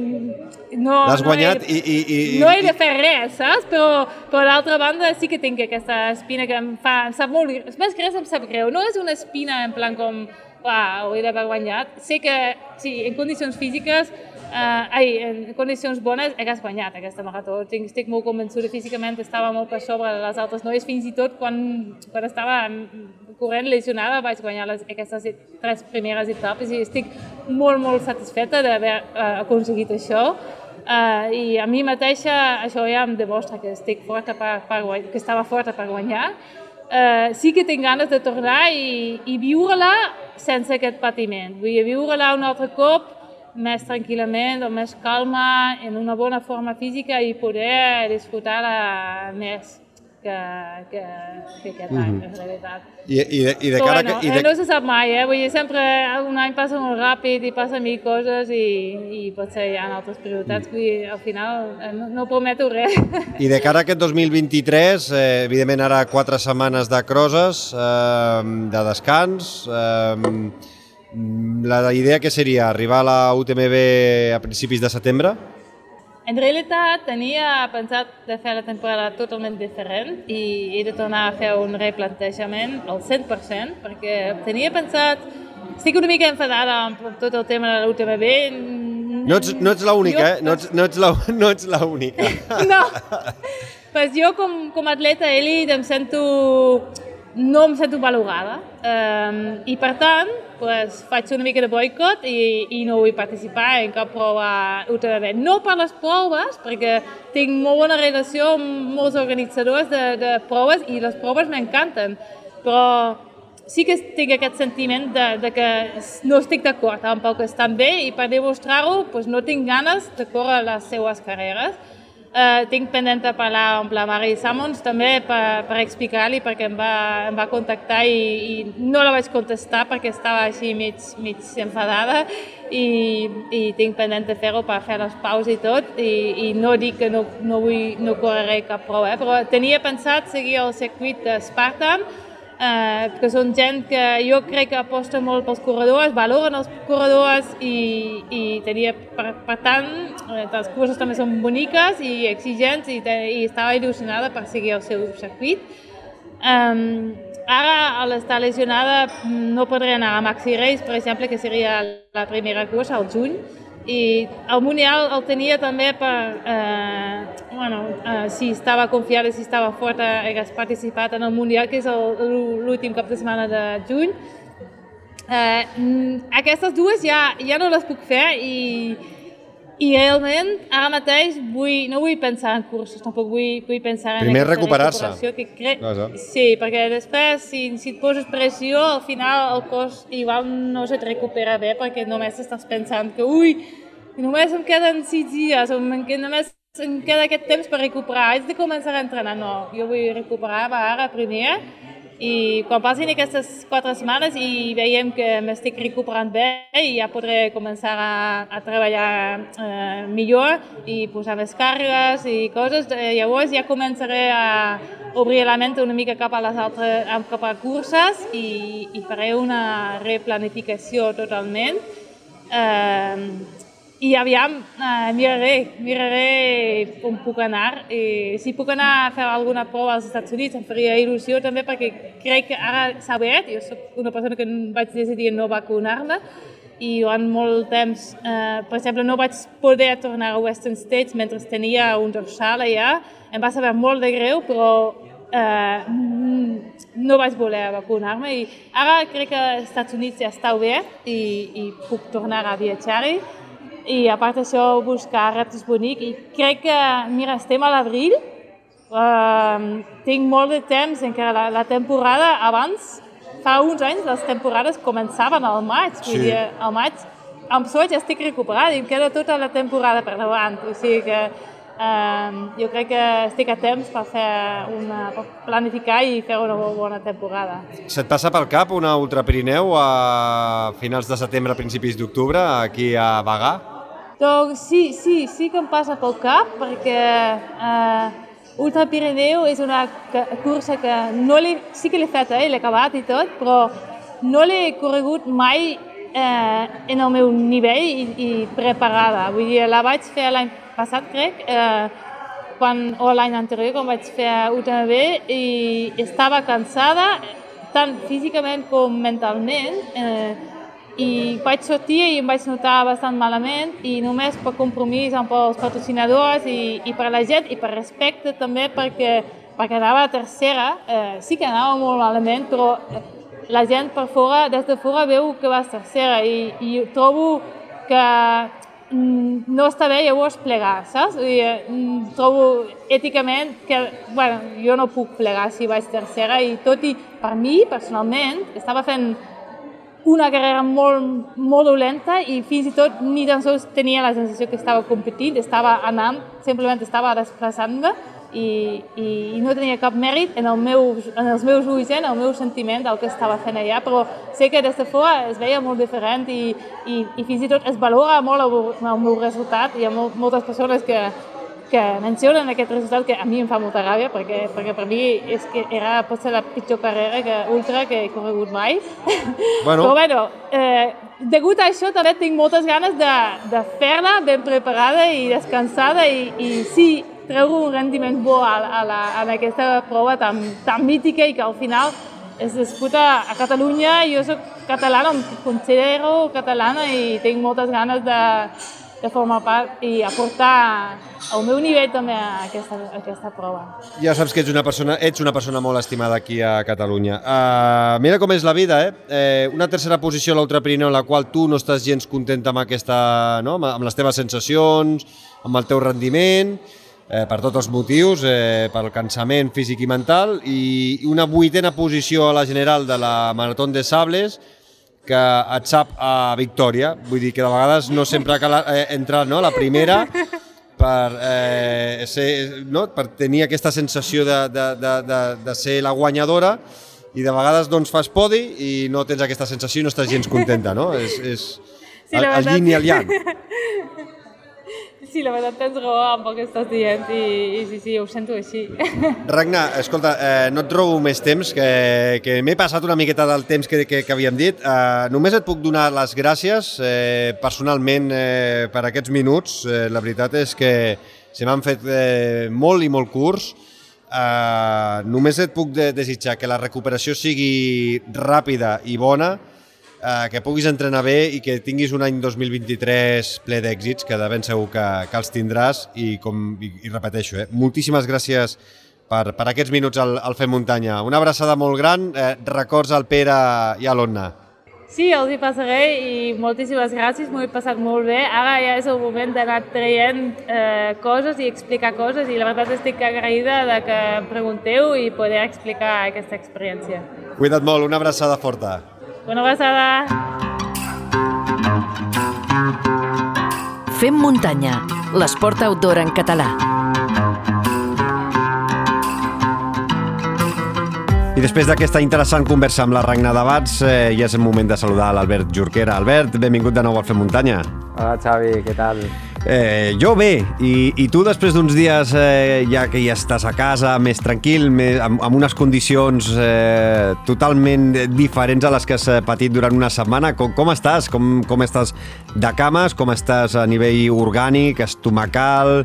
No, L'has no guanyat he, i, i, i... No he de fer res, saps? Però, però d'altra banda sí que tinc aquesta espina que em fa... Em sap molt... Més que res em sap greu. No és una espina en plan com... Ho he d'haver guanyat. Sé que, sí, en condicions físiques Uh, ai, en condicions bones hagués guanyat aquesta marató. Estic, estic molt convençuda físicament, estava molt per sobre de les altres noies, fins i tot quan, quan estava corrent lesionada vaig guanyar les, aquestes tres primeres etapes i estic molt, molt satisfeta d'haver uh, aconseguit això. Uh, I a mi mateixa això ja em demostra que estic forta per, per guanyar, que estava forta per guanyar. Uh, sí que tinc ganes de tornar i, i viure-la sense aquest patiment. Vull viure-la un altre cop més tranquil·lament, amb més calma, en una bona forma física i poder disfrutar-la més que, que, que aquest mm -hmm. any, en realitat. I, i, de, i de cara... bueno, que, i de... no se sap mai, eh? Vull dir, sempre un any passa molt ràpid i passen mil coses i, i potser hi ha altres prioritats. Vull dir, al final eh, no, no prometo res. I de cara a aquest 2023, eh, evidentment ara quatre setmanes de crosses, eh, de descans, eh, Mm, la idea que seria arribar a la UTMB a principis de setembre? En realitat tenia pensat de fer la temporada totalment diferent i he de tornar a fer un replantejament al 100% perquè tenia pensat... Estic una mica enfadada amb tot el tema de la UTMB. No ets, no ets l'única, eh? No ets, no ets la, no ets l'única. No. pues jo com, com atleta elit em sento no em sento valorada um, i per tant pues, faig una mica de boicot i, i no vull participar en cap prova UTMB. No per les proves, perquè tinc molt bona relació amb molts organitzadors de, de proves i les proves m'encanten, però sí que tinc aquest sentiment de, de que no estic d'acord amb el que estan bé i per demostrar-ho pues, no tinc ganes de córrer les seues carreres Uh, tinc pendent de parlar amb la Mari Sammons també per, per explicar-li perquè em va, em va contactar i, i no la vaig contestar perquè estava així mig, mig enfadada i, i tinc pendent de fer-ho per fer les paus i tot i, i no dic que no, no, vull, no correré cap prova, eh? però tenia pensat seguir el circuit de Spartan eh, que són gent que jo crec que aposta molt pels corredors, valoren els corredors i, i tenia, per, per tant, eh, les curses també són boniques i exigents i, i estava il·lusionada per seguir el seu circuit. Um, ara, al estar lesionada, no podré anar a Maxi Race, per exemple, que seria la primera cursa al juny, i el Mundial el tenia també per, eh, bueno, eh, si estava confiada, si estava forta, hagués participat en el Mundial, que és l'últim cap de setmana de juny. Eh, aquestes dues ja, ja no les puc fer i, i realment ara mateix vull, no vull pensar en cursos, tampoc vull, vull pensar en Primer recuperar-se. Que cre... no, sí, perquè després si, si et poses pressió al final el cos igual no se't recupera bé perquè només estàs pensant que ui, només em queden sis dies o només em queda aquest temps per recuperar, haig de començar a entrenar. No, jo vull recuperar ara primer i quan passin aquestes quatre setmanes i veiem que m'estic recuperant bé i ja podré començar a, a treballar eh, millor i posar més càrregues i coses, eh, llavors ja començaré a obrir la ment una mica cap a les altres, cap a curses i, i faré una replanificació totalment. Eh, i aviam, eh, miraré, miraré on puc anar. I si puc anar a fer alguna prova als Estats Units em faria il·lusió també perquè crec que ara s'ha obert. Jo soc una persona que vaig decidir no vacunar-me i durant molt temps, eh, per exemple, no vaig poder tornar a Western States mentre tenia un dorsal allà. Em va saber molt de greu, però eh, no vaig voler vacunar-me i ara crec que als Estats Units ja està obert i, i puc tornar a viatjar-hi i a part d'això buscar reptes bonics i crec que, mira, estem a l'abril, uh, tinc molt de temps, encara la, la temporada abans, fa uns anys les temporades començaven al maig, sí. vull dir, al maig amb sort ja estic recuperada i em queda tota la temporada per davant, o sigui que um, jo crec que estic a temps per fer una, per planificar i fer una bona temporada. Se't passa pel cap una Ultra Pirineu a finals de setembre, principis d'octubre, aquí a Bagà? Doncs sí, sí, sí que em passa pel cap, perquè eh, Ultra Pirineu és una cursa que no sí que l'he feta, eh, l'he acabat i tot, però no l'he corregut mai eh, en el meu nivell i, i preparada. Vull dir, la vaig fer l'any passat, crec, eh, quan, o l'any anterior, quan vaig fer UTMB, i estava cansada, tant físicament com mentalment, eh, i vaig sortir i em vaig notar bastant malament i només per compromís amb els patrocinadors i, i per la gent i per respecte també perquè, perquè anava a tercera, eh, sí que anava molt malament, però eh, la gent per fora, des de fora veu que vas tercera i, i trobo que mm, no està bé llavors plegar, saps? I, mm, trobo èticament que, bueno, jo no puc plegar si vaig tercera i tot i per mi, personalment, estava fent una carrera molt, molt dolenta i fins i tot ni tan sols tenia la sensació que estava competint, estava anant, simplement estava desplaçant-me i, i, i no tenia cap mèrit en, el meu, en els meus ulls, en el meu sentiment del que estava fent allà, però sé que des de fora es veia molt diferent i, i, i fins i tot es valora molt el, el meu resultat. Hi ha moltes persones que, que mencionen aquest resultat que a mi em fa molta ràbia perquè, perquè per mi és que era potser la pitjor carrera que, ultra que he corregut mai. Bueno. Però bueno, eh, degut a això també tinc moltes ganes de, de fer-la ben preparada i descansada i, i sí, treure un rendiment bo a, a, la, a aquesta prova tan, tan mítica i que al final es disputa a Catalunya. Jo soc catalana, em considero catalana i tinc moltes ganes de, de formar part i aportar el meu nivell també a aquesta, a aquesta prova. Ja saps que ets una persona, ets una persona molt estimada aquí a Catalunya. Uh, mira com és la vida, eh? eh una tercera posició a l'Ultra Pirineu en la qual tu no estàs gens contenta amb, aquesta, no? amb les teves sensacions, amb el teu rendiment, eh, per tots els motius, eh, pel cansament físic i mental, i una vuitena posició a la general de la Marató de Sables, que et sap a victòria. Vull dir que de vegades no sempre cal eh, entrar no, a la primera per, eh, ser, no, per tenir aquesta sensació de, de, de, de, de ser la guanyadora i de vegades doncs, fas podi i no tens aquesta sensació i no estàs gens contenta, no? És, és sí, el, el yin i el yang. Sí, la veritat tens raó amb el que estàs dient i, i sí, sí, ho sento així. Ragnar, escolta, eh, no et robo més temps, que, que m'he passat una miqueta del temps que, que, que havíem dit. Eh, només et puc donar les gràcies eh, personalment eh, per aquests minuts. Eh, la veritat és que se m'han fet eh, molt i molt curts. uh, només et puc de desitjar que la recuperació sigui ràpida i bona, uh, que puguis entrenar bé i que tinguis un any 2023 ple d'èxits, que de ben segur que, que els tindràs i, com, i, i repeteixo, eh, moltíssimes gràcies per, per aquests minuts al, al Fem Muntanya. Una abraçada molt gran, eh, records al Pere i a l'Onna. Sí, els hi passaré i moltíssimes gràcies, m'ho he passat molt bé. Ara ja és el moment d'anar traient eh, coses i explicar coses i la veritat estic agraïda de que em pregunteu i poder explicar aquesta experiència. Cuida't molt, una abraçada forta. Una abraçada. Fem muntanya, l'esport outdoor en català. I després d'aquesta interessant conversa amb la Ragna Bats, eh, ja és el moment de saludar l'Albert Jorquera. Albert, benvingut de nou al Fem Muntanya. Hola Xavi, què tal? Eh, jo bé, i, i tu després d'uns dies eh, ja que ja estàs a casa, més tranquil, més, amb, amb unes condicions eh, totalment diferents a les que has eh, patit durant una setmana, com, com estàs? Com, com estàs de cames? Com estàs a nivell orgànic, estomacal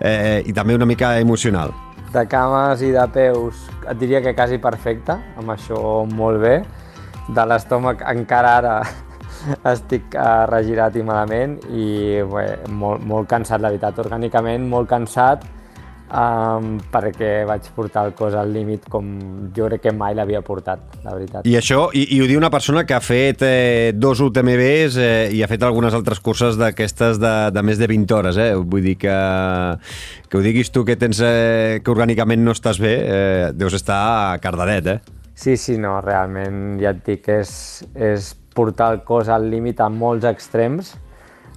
eh, i també una mica emocional? De cames i de peus et diria que quasi perfecte, amb això molt bé. De l'estómac encara ara estic uh, regirat i malament i bé, molt, molt cansat, la veritat, orgànicament molt cansat um, perquè vaig portar el cos al límit com jo crec que mai l'havia portat, la veritat. I això, i, i ho diu una persona que ha fet eh, dos UTMBs eh, i ha fet algunes altres curses d'aquestes de, de més de 20 hores, eh? Vull dir que, que ho diguis tu que tens eh, que orgànicament no estàs bé, eh, deus estar cardadet, eh? Sí, sí, no, realment ja et dic, és, és portar el cos al límit a molts extrems.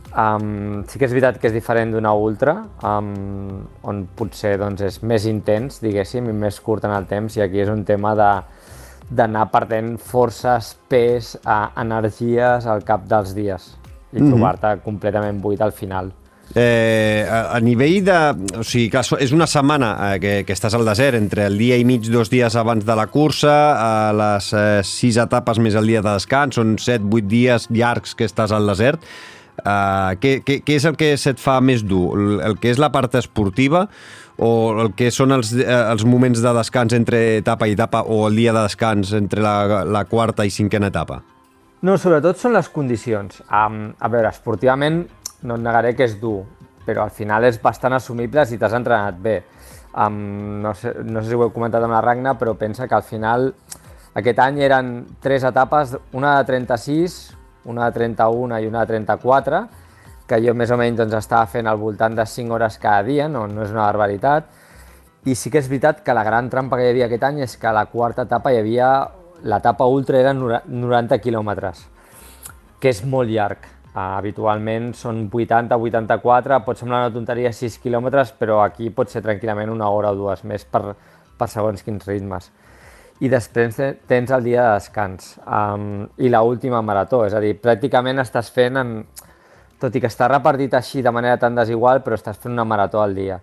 Um, sí que és veritat que és diferent d'una ultra, um, on potser doncs, és més intens, diguéssim, i més curt en el temps, i aquí és un tema de d'anar perdent forces, pes, uh, energies al cap dels dies i mm -hmm. trobar-te completament buit al final. Eh, a, a nivell de... O sigui, que és una setmana eh, que, que estàs al desert, entre el dia i mig, dos dies abans de la cursa, a les eh, sis etapes més el dia de descans, són set, vuit dies llargs que estàs al desert. Eh, què, què, què és el que se't fa més dur? El, el que és la part esportiva o el que són els, eh, els moments de descans entre etapa i etapa o el dia de descans entre la, la quarta i cinquena etapa? No, sobretot són les condicions. Um, a veure, esportivament no et negaré que és dur, però al final és bastant assumible si t'has entrenat bé. Um, no, sé, no sé si ho he comentat amb la Ragna, però pensa que al final aquest any eren tres etapes, una de 36, una de 31 i una de 34, que jo més o menys doncs, estava fent al voltant de 5 hores cada dia, no, no és una barbaritat, i sí que és veritat que la gran trampa que hi havia aquest any és que a la quarta etapa hi havia, l'etapa ultra era 90 quilòmetres, que és molt llarg habitualment són 80-84, pot semblar una tonteria 6 quilòmetres, però aquí pot ser tranquil·lament una hora o dues més per, per segons quins ritmes. I després tens el dia de descans um, i la última marató, és a dir, pràcticament estàs fent, en, tot i que està repartit així de manera tan desigual, però estàs fent una marató al dia.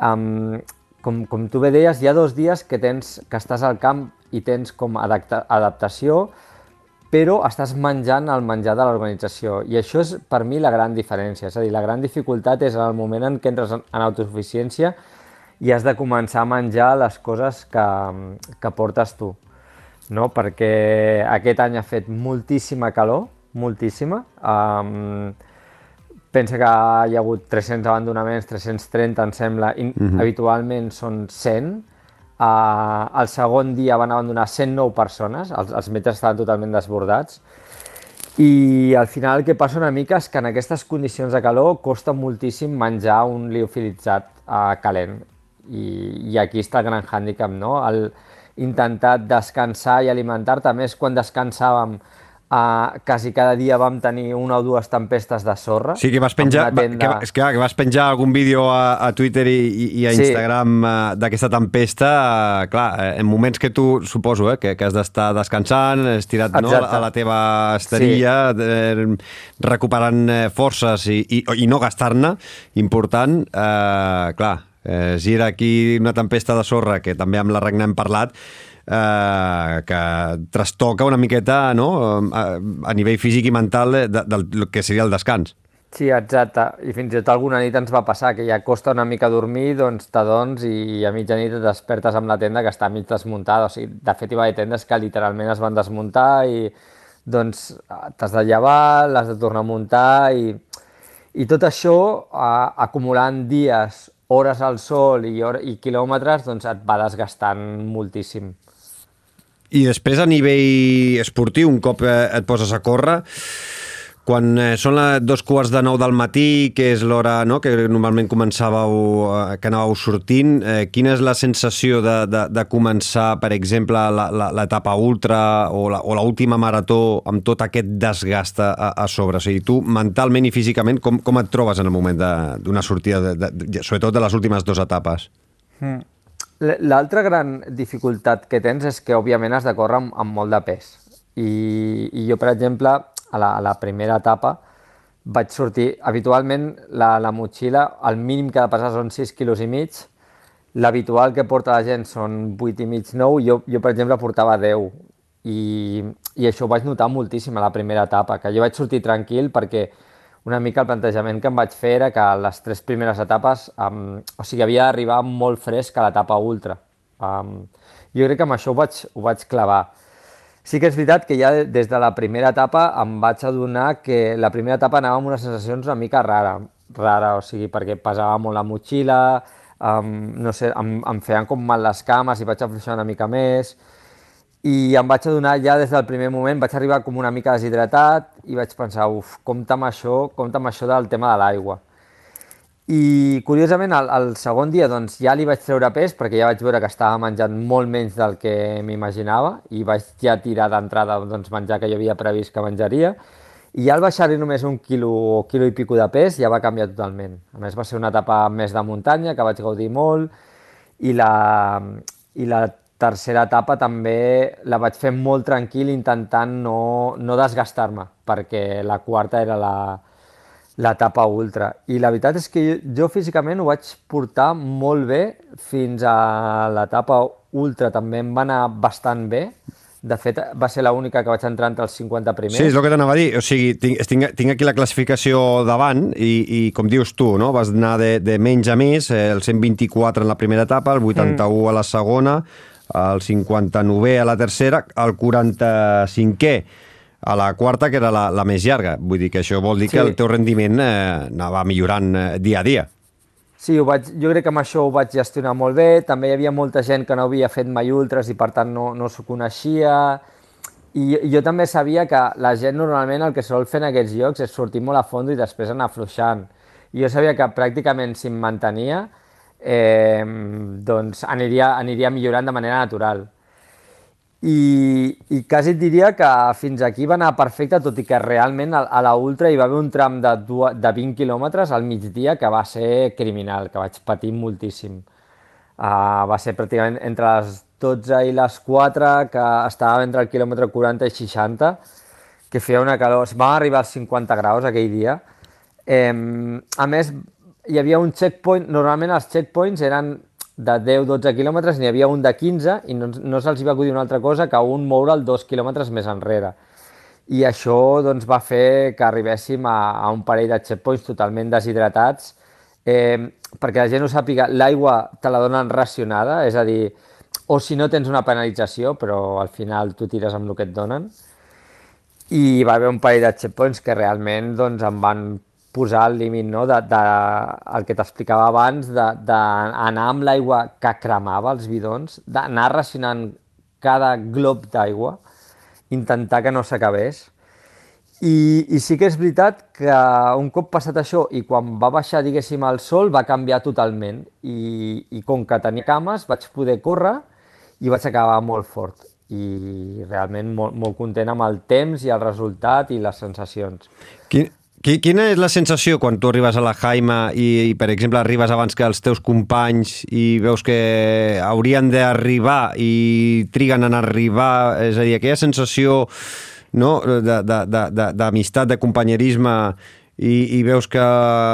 Um, com, com tu bé deies, hi ha dos dies que, tens, que estàs al camp i tens com adapta, adaptació, però estàs menjant el menjar de l'organització i això és per mi la gran diferència, és a dir, la gran dificultat és en el moment en què entres en autosuficiència i has de començar a menjar les coses que, que portes tu, no? perquè aquest any ha fet moltíssima calor, moltíssima, um, pensa que hi ha hagut 300 abandonaments, 330 em sembla, i mm -hmm. habitualment són 100, Uh, el segon dia van abandonar 109 persones, els, els metres estaven totalment desbordats, i al final el que passa una mica és que en aquestes condicions de calor costa moltíssim menjar un liofilitzat uh, calent. I, I aquí està el gran hàndicap, no? El intentar descansar i alimentar-te, més quan descansàvem Uh, quasi cada dia vam tenir una o dues tempestes de sorra. Sí, que vas penjar, tenda... que, és que, que vas penjar algun vídeo a, a Twitter i, i a Instagram sí. uh, d'aquesta tempesta, uh, clar, eh, en moments que tu, suposo, eh, que, que has d'estar descansant, estirat no, a la teva esterilla, sí. eh, recuperant eh, forces i, i, i no gastar-ne, important, eh, clar, eh, gira aquí una tempesta de sorra, que també amb la regna hem parlat, eh, que trastoca una miqueta no? a, a nivell físic i mental de, de, del que seria el descans. Sí, exacte. I fins i tot alguna nit ens va passar que ja costa una mica dormir, doncs t'adons i a mitjanit et despertes amb la tenda que està mig desmuntada. O sigui, de fet, hi va haver tendes que literalment es van desmuntar i doncs t'has de llevar, l'has de tornar a muntar i, i tot això, a, acumulant dies, hores al sol i, i quilòmetres, doncs et va desgastant moltíssim. I després a nivell esportiu, un cop eh, et poses a córrer, quan eh, són les dos quarts de nou del matí, que és l'hora no, que normalment començàveu, eh, que anàveu sortint, eh, quina és la sensació de, de, de començar, per exemple, l'etapa ultra o l'última marató amb tot aquest desgast a, a sobre? O sigui, tu mentalment i físicament, com, com et trobes en el moment d'una sortida, de, de, de, sobretot de les últimes dues etapes? Mm. L'altra gran dificultat que tens és que, òbviament, has de córrer amb, amb molt de pes. I, I jo, per exemple, a la, a la primera etapa, vaig sortir, habitualment la, la motxilla, el mínim que ha de pesar són 6 quilos i mig, l'habitual que porta la gent són 8 i mig, 9, jo, jo per exemple portava 10, i, i això ho vaig notar moltíssim a la primera etapa, que jo vaig sortir tranquil perquè una mica el plantejament que em vaig fer era que les tres primeres etapes, um, o sigui, havia d'arribar molt fresc a l'etapa ultra. Um, jo crec que amb això ho vaig, ho vaig clavar. Sí que és veritat que ja des de la primera etapa em vaig adonar que la primera etapa anava amb unes sensacions una mica rara, rara o sigui, perquè pesava molt la motxilla, um, no sé, em, em feien com mal les cames i vaig afluixar una mica més, i em vaig adonar ja des del primer moment, vaig arribar com una mica deshidratat i vaig pensar, uf, compta amb això, compta amb això del tema de l'aigua. I curiosament, el, el segon dia doncs, ja li vaig treure pes perquè ja vaig veure que estava menjant molt menys del que m'imaginava i vaig ja tirar d'entrada doncs, menjar que jo havia previst que menjaria i ja al baixar-li només un quilo o quilo i pico de pes ja va canviar totalment. A més va ser una etapa més de muntanya que vaig gaudir molt i la, i la tercera etapa també la vaig fer molt tranquil intentant no, no desgastar-me perquè la quarta era la, l'etapa ultra. I la veritat és que jo, jo físicament ho vaig portar molt bé fins a l'etapa ultra també em va anar bastant bé. De fet, va ser l'única que vaig entrar entre els 50 primers. Sí, és el que t'anava a dir. O sigui, tinc, tinc, tinc aquí la classificació davant i, i com dius tu, no? vas anar de, de menys a més, eh, el 124 en la primera etapa, el 81 mm. a la segona, el 59è a la tercera, el 45è a la quarta, que era la, la més llarga. Vull dir que això vol dir sí. que el teu rendiment eh, anava millorant eh, dia a dia. Sí, ho vaig, jo crec que amb això ho vaig gestionar molt bé. També hi havia molta gent que no havia fet mai ultres i per tant no, no s'ho coneixia. I, I jo també sabia que la gent normalment el que sol fer en aquests llocs és sortir molt a fons i després anar afluixant. I jo sabia que pràcticament si em mantenia, eh, doncs aniria, aniria millorant de manera natural i, i quasi diria que fins aquí va anar perfecte, tot i que realment a, a la Ultra hi va haver un tram de, de 20 quilòmetres al migdia que va ser criminal, que vaig patir moltíssim. Uh, va ser pràcticament entre les 12 i les 4, que estava entre el quilòmetre 40 i 60, que feia una calor... Vam arribar als 50 graus aquell dia. Eh, a més, hi havia un checkpoint, normalment els checkpoints eren de 10-12 quilòmetres, n'hi havia un de 15 i no, no se'ls va acudir una altra cosa que un moure'l dos quilòmetres més enrere. I això doncs, va fer que arribéssim a, a un parell de checkpoints totalment deshidratats, eh, perquè la gent ho sàpiga, l'aigua te la donen racionada, és a dir, o si no tens una penalització, però al final tu tires amb el que et donen. I va haver un parell de checkpoints que realment doncs, em van posar el límit, no? de, de, el que t'explicava abans, d'anar amb l'aigua que cremava els bidons, d'anar racionant cada glob d'aigua, intentar que no s'acabés. I, I sí que és veritat que un cop passat això i quan va baixar, diguéssim, el sol, va canviar totalment. I, i com que tenia cames, vaig poder córrer i vaig acabar molt fort i realment molt, molt content amb el temps i el resultat i les sensacions. Quin, Quina és la sensació quan tu arribes a la Jaima i, i, per exemple, arribes abans que els teus companys i veus que haurien d'arribar i triguen en arribar? És a dir, aquella sensació no, d'amistat, de, de, de companyerisme i, i veus que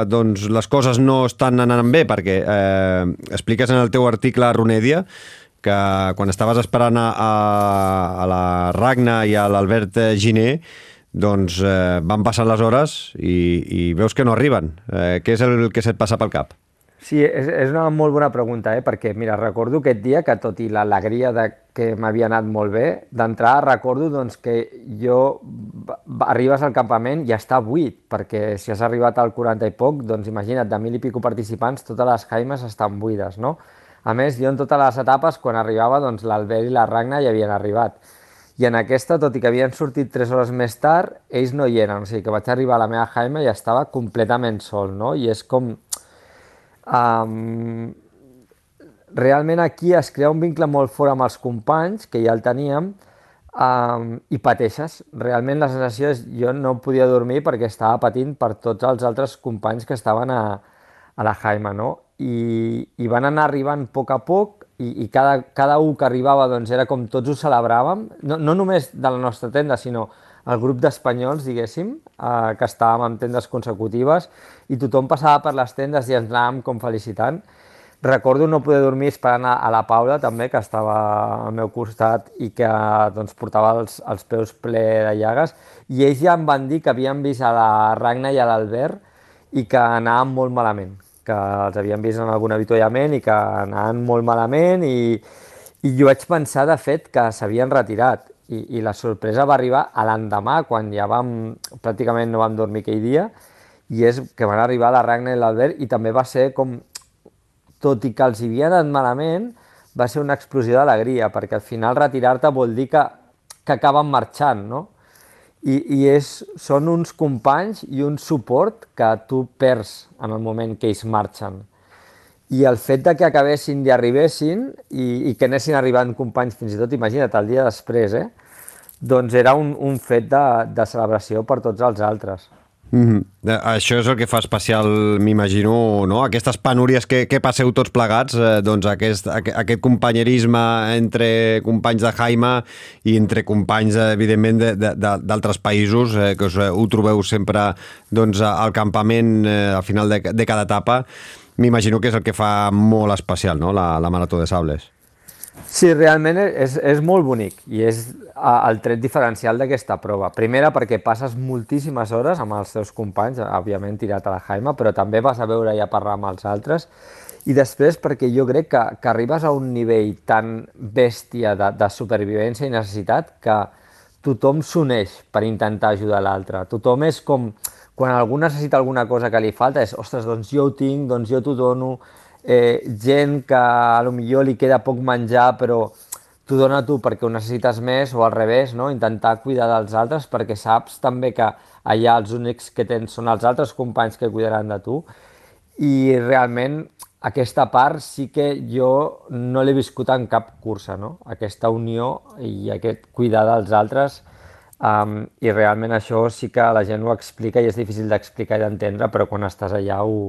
doncs, les coses no estan anant bé perquè eh, expliques en el teu article a Runedia que quan estaves esperant a, a, a la Ragna i a l'Albert Giné doncs eh, van passant les hores i, i veus que no arriben. Eh, què és el que se't passa pel cap? Sí, és, és una molt bona pregunta, eh? perquè mira, recordo aquest dia que tot i l'alegria de que m'havia anat molt bé, d'entrada recordo doncs, que jo arribes al campament i està buit, perquè si has arribat al 40 i poc, doncs imagina't, de mil i pico participants, totes les jaimes estan buides, no? A més, jo en totes les etapes, quan arribava, doncs l'Albert i la Ragna ja havien arribat. I en aquesta, tot i que havien sortit 3 hores més tard, ells no hi eren, o sigui que vaig arribar a la meva jaima i estava completament sol, no? I és com Um, realment aquí es crea un vincle molt fort amb els companys, que ja el teníem, um, i pateixes. Realment la sensació és jo no podia dormir perquè estava patint per tots els altres companys que estaven a, a la Jaima, no? I, i van anar arribant a poc a poc i, i cada, cada un que arribava doncs, era com tots ho celebràvem, no, no només de la nostra tenda, sinó el grup d'espanyols, diguéssim, eh, que estàvem en tendes consecutives i tothom passava per les tendes i ens anàvem com felicitant. Recordo no poder dormir esperant a, a la Paula també, que estava al meu costat i que doncs, portava els, els peus ple de llagues. I ells ja em van dir que havien vist a la Ragna i a l'Albert i que anaven molt malament, que els havien vist en algun avituallament i que anaven molt malament i, i jo vaig pensar, de fet, que s'havien retirat i, i la sorpresa va arribar a l'endemà, quan ja vam, pràcticament no vam dormir aquell dia, i és que van arribar la Ragna i l'Albert i també va ser com, tot i que els hi havia anat malament, va ser una explosió d'alegria, perquè al final retirar-te vol dir que, que acaben marxant, no? I, i és, són uns companys i un suport que tu perds en el moment que ells marxen. I el fet de que acabessin i arribessin i, i que anessin arribant companys fins i tot, imagina't, el dia després, eh? doncs era un, un fet de, de celebració per tots els altres. Mm -hmm. Això és el que fa especial, m'imagino, no? aquestes penúries que, que passeu tots plegats, eh, doncs aquest, aquest companyerisme entre companys de Jaima i entre companys, eh, evidentment, d'altres països, eh, que us, eh, ho trobeu sempre doncs, al campament eh, al final de, de cada etapa, m'imagino que és el que fa molt especial, no?, la, la Marató de Sables. Sí, realment és, és molt bonic i és el tret diferencial d'aquesta prova. Primera, perquè passes moltíssimes hores amb els teus companys, òbviament tirat a la Jaima, però també vas a veure i a parlar amb els altres. I després, perquè jo crec que, que arribes a un nivell tan bèstia de, de supervivència i necessitat que tothom s'uneix per intentar ajudar l'altre. Tothom és com quan algú necessita alguna cosa que li falta, és, ostres, doncs jo ho tinc, doncs jo t'ho dono, eh, gent que a lo millor li queda poc menjar però t'ho dona tu perquè ho necessites més o al revés, no? intentar cuidar dels altres perquè saps també que allà els únics que tens són els altres companys que cuidaran de tu i realment aquesta part sí que jo no l'he viscut en cap cursa, no? aquesta unió i aquest cuidar dels altres Um, I realment això sí que la gent ho explica i és difícil d'explicar i d'entendre, però quan estàs allà ho,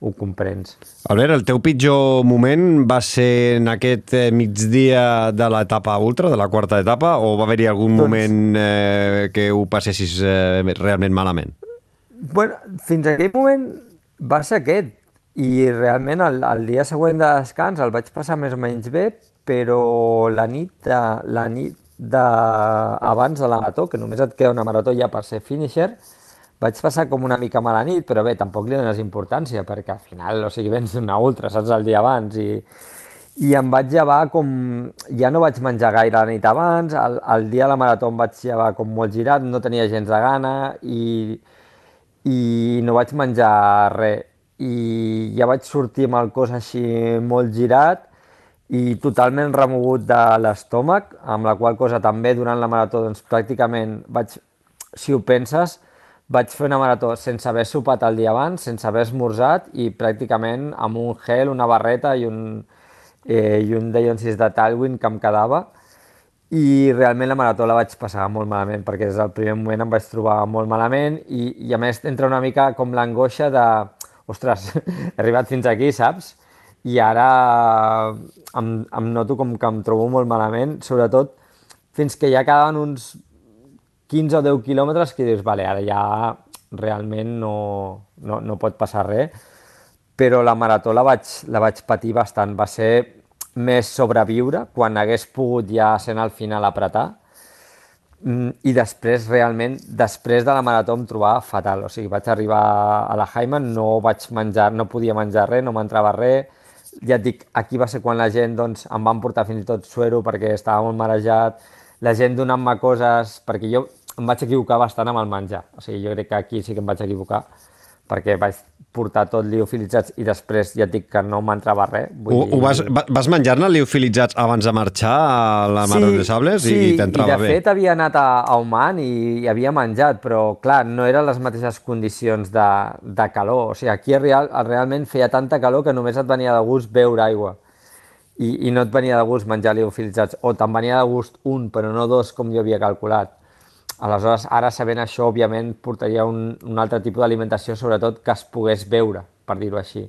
ho comprens. Albert, el teu pitjor moment va ser en aquest eh, migdia de l'etapa ultra, de la quarta etapa, o va haver-hi algun doncs... moment eh, que ho passessis eh, realment malament? Bueno, fins a aquell moment va ser aquest, i realment el, el dia següent de descans el vaig passar més o menys bé, però la nit, de, la nit de, abans de la marató, que només et queda una marató ja per ser finisher, vaig passar com una mica mala nit, però bé, tampoc li dones importància, perquè al final, o sigui, vens d'una ultra, saps, el dia abans, i, i em vaig llevar com... Ja no vaig menjar gaire la nit abans, el, el dia de la marató em vaig llevar com molt girat, no tenia gens de gana, i, i no vaig menjar res. I ja vaig sortir amb el cos així molt girat, i totalment remogut de l'estómac, amb la qual cosa també durant la marató doncs, pràcticament vaig, si ho penses, vaig fer una marató sense haver sopat el dia abans, sense haver esmorzat i pràcticament amb un gel, una barreta i un, eh, i un Dionsis de Talwin que em quedava i realment la marató la vaig passar molt malament perquè des del primer moment em vaig trobar molt malament i, i a més entra una mica com l'angoixa de ostres, he arribat fins aquí, saps? i ara em, em noto com que em trobo molt malament, sobretot fins que ja quedaven uns 15 o 10 quilòmetres que dius, vale, ara ja realment no, no, no pot passar res, però la marató la vaig, la vaig patir bastant, va ser més sobreviure quan hagués pogut ja ser al final apretar, Mm, I després, realment, després de la marató em trobava fatal. O sigui, vaig arribar a la Jaiman, no vaig menjar, no podia menjar res, no m'entrava res. Ja et dic, aquí va ser quan la gent doncs, em van portar fins i tot suero perquè estava molt marejat, la gent donant-me coses, perquè jo em vaig equivocar bastant amb el menjar. O sigui, jo crec que aquí sí que em vaig equivocar perquè vaig portar tot liofilitzats i després ja et dic que no m'entrava res. Vull ho, dir... ho vas, vas menjar-ne liofilitzats abans de marxar a la sí, Marató de Sables sí, i t'entrava bé? Sí, i de bé. fet havia anat a, a Oman i, i havia menjat, però clar, no eren les mateixes condicions de, de calor. O sigui, aquí real, realment feia tanta calor que només et venia de gust beure aigua i, i no et venia de gust menjar liofilitzats, o te'n venia de gust un, però no dos com jo havia calculat. Aleshores, ara sabent això, òbviament, portaria un, un altre tipus d'alimentació, sobretot que es pogués veure, per dir-ho així.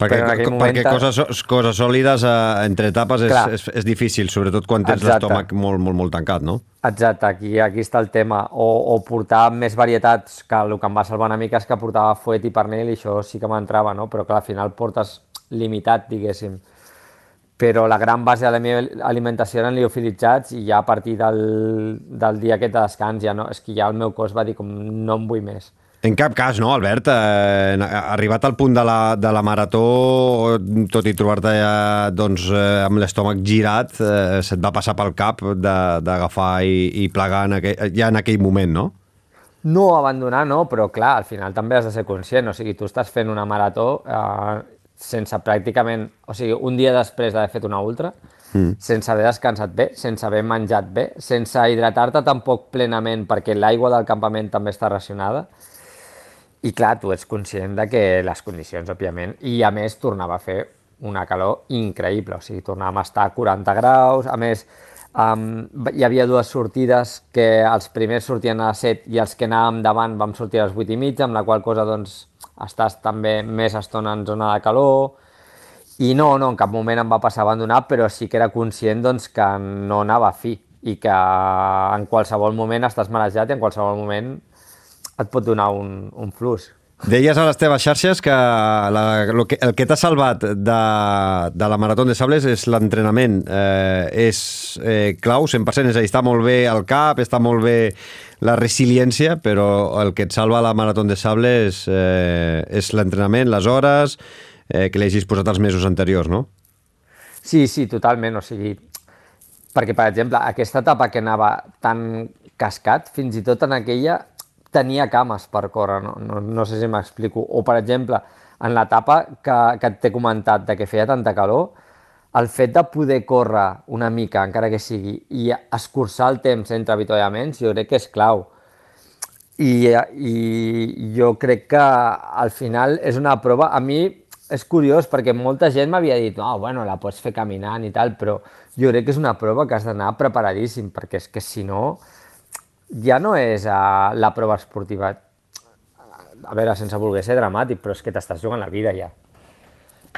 Perquè, moment, perquè coses, coses sòlides eh, entre etapes és, és, és difícil, sobretot quan tens l'estómac molt, molt, molt tancat, no? Exacte, aquí, aquí està el tema. O, o portar més varietats, que el que em va salvar una mica és que portava fuet i pernil i això sí que m'entrava, no? Però que al final portes limitat, diguéssim però la gran base de la meva alimentació eren liofilitzats i ja a partir del, del dia aquest de descans ja no, és que ja el meu cos va dir com no en vull més. En cap cas, no, Albert? Eh, arribat al punt de la, de la marató, tot i trobar-te ja doncs, eh, amb l'estómac girat, eh, se't va passar pel cap d'agafar i, i plegar en aquell, ja en aquell moment, no? No abandonar, no, però clar, al final també has de ser conscient, o sigui, tu estàs fent una marató eh, sense pràcticament, o sigui, un dia després d'haver fet una ultra, mm. sense haver descansat bé, sense haver menjat bé, sense hidratar-te tampoc plenament perquè l'aigua del campament també està racionada. I clar, tu ets conscient de que les condicions, òbviament, i a més tornava a fer una calor increïble, o sigui, tornàvem a estar a 40 graus, a més, um, hi havia dues sortides que els primers sortien a les 7 i els que anàvem davant vam sortir a les 8 i mitja, amb la qual cosa, doncs, estàs també més estona en zona de calor, i no, no, en cap moment em va passar abandonat, però sí que era conscient doncs, que no anava a fi i que en qualsevol moment estàs marejat i en qualsevol moment et pot donar un, un flux. Deies a les teves xarxes que, la, el que, el que t'ha salvat de, de la Marató de Sables és l'entrenament. Eh, és eh, clau, 100%, és a dir, està molt bé el cap, està molt bé la resiliència, però el que et salva la Marató de Sables eh, és l'entrenament, les hores, eh, que l'hagis posat els mesos anteriors, no? Sí, sí, totalment. O sigui, perquè, per exemple, aquesta etapa que anava tan cascat, fins i tot en aquella tenia cames per córrer, no, no, no sé si m'explico. O, per exemple, en l'etapa que, que t'he comentat de que feia tanta calor, el fet de poder córrer una mica, encara que sigui, i escurçar el temps entre avituallaments, jo crec que és clau. I, I jo crec que al final és una prova... A mi és curiós perquè molta gent m'havia dit no, bueno, la pots fer caminant i tal, però jo crec que és una prova que has d'anar preparadíssim, perquè és que si no, ja no és uh, la prova esportiva. A veure, sense voler ser dramàtic, però és que t'estàs jugant la vida ja.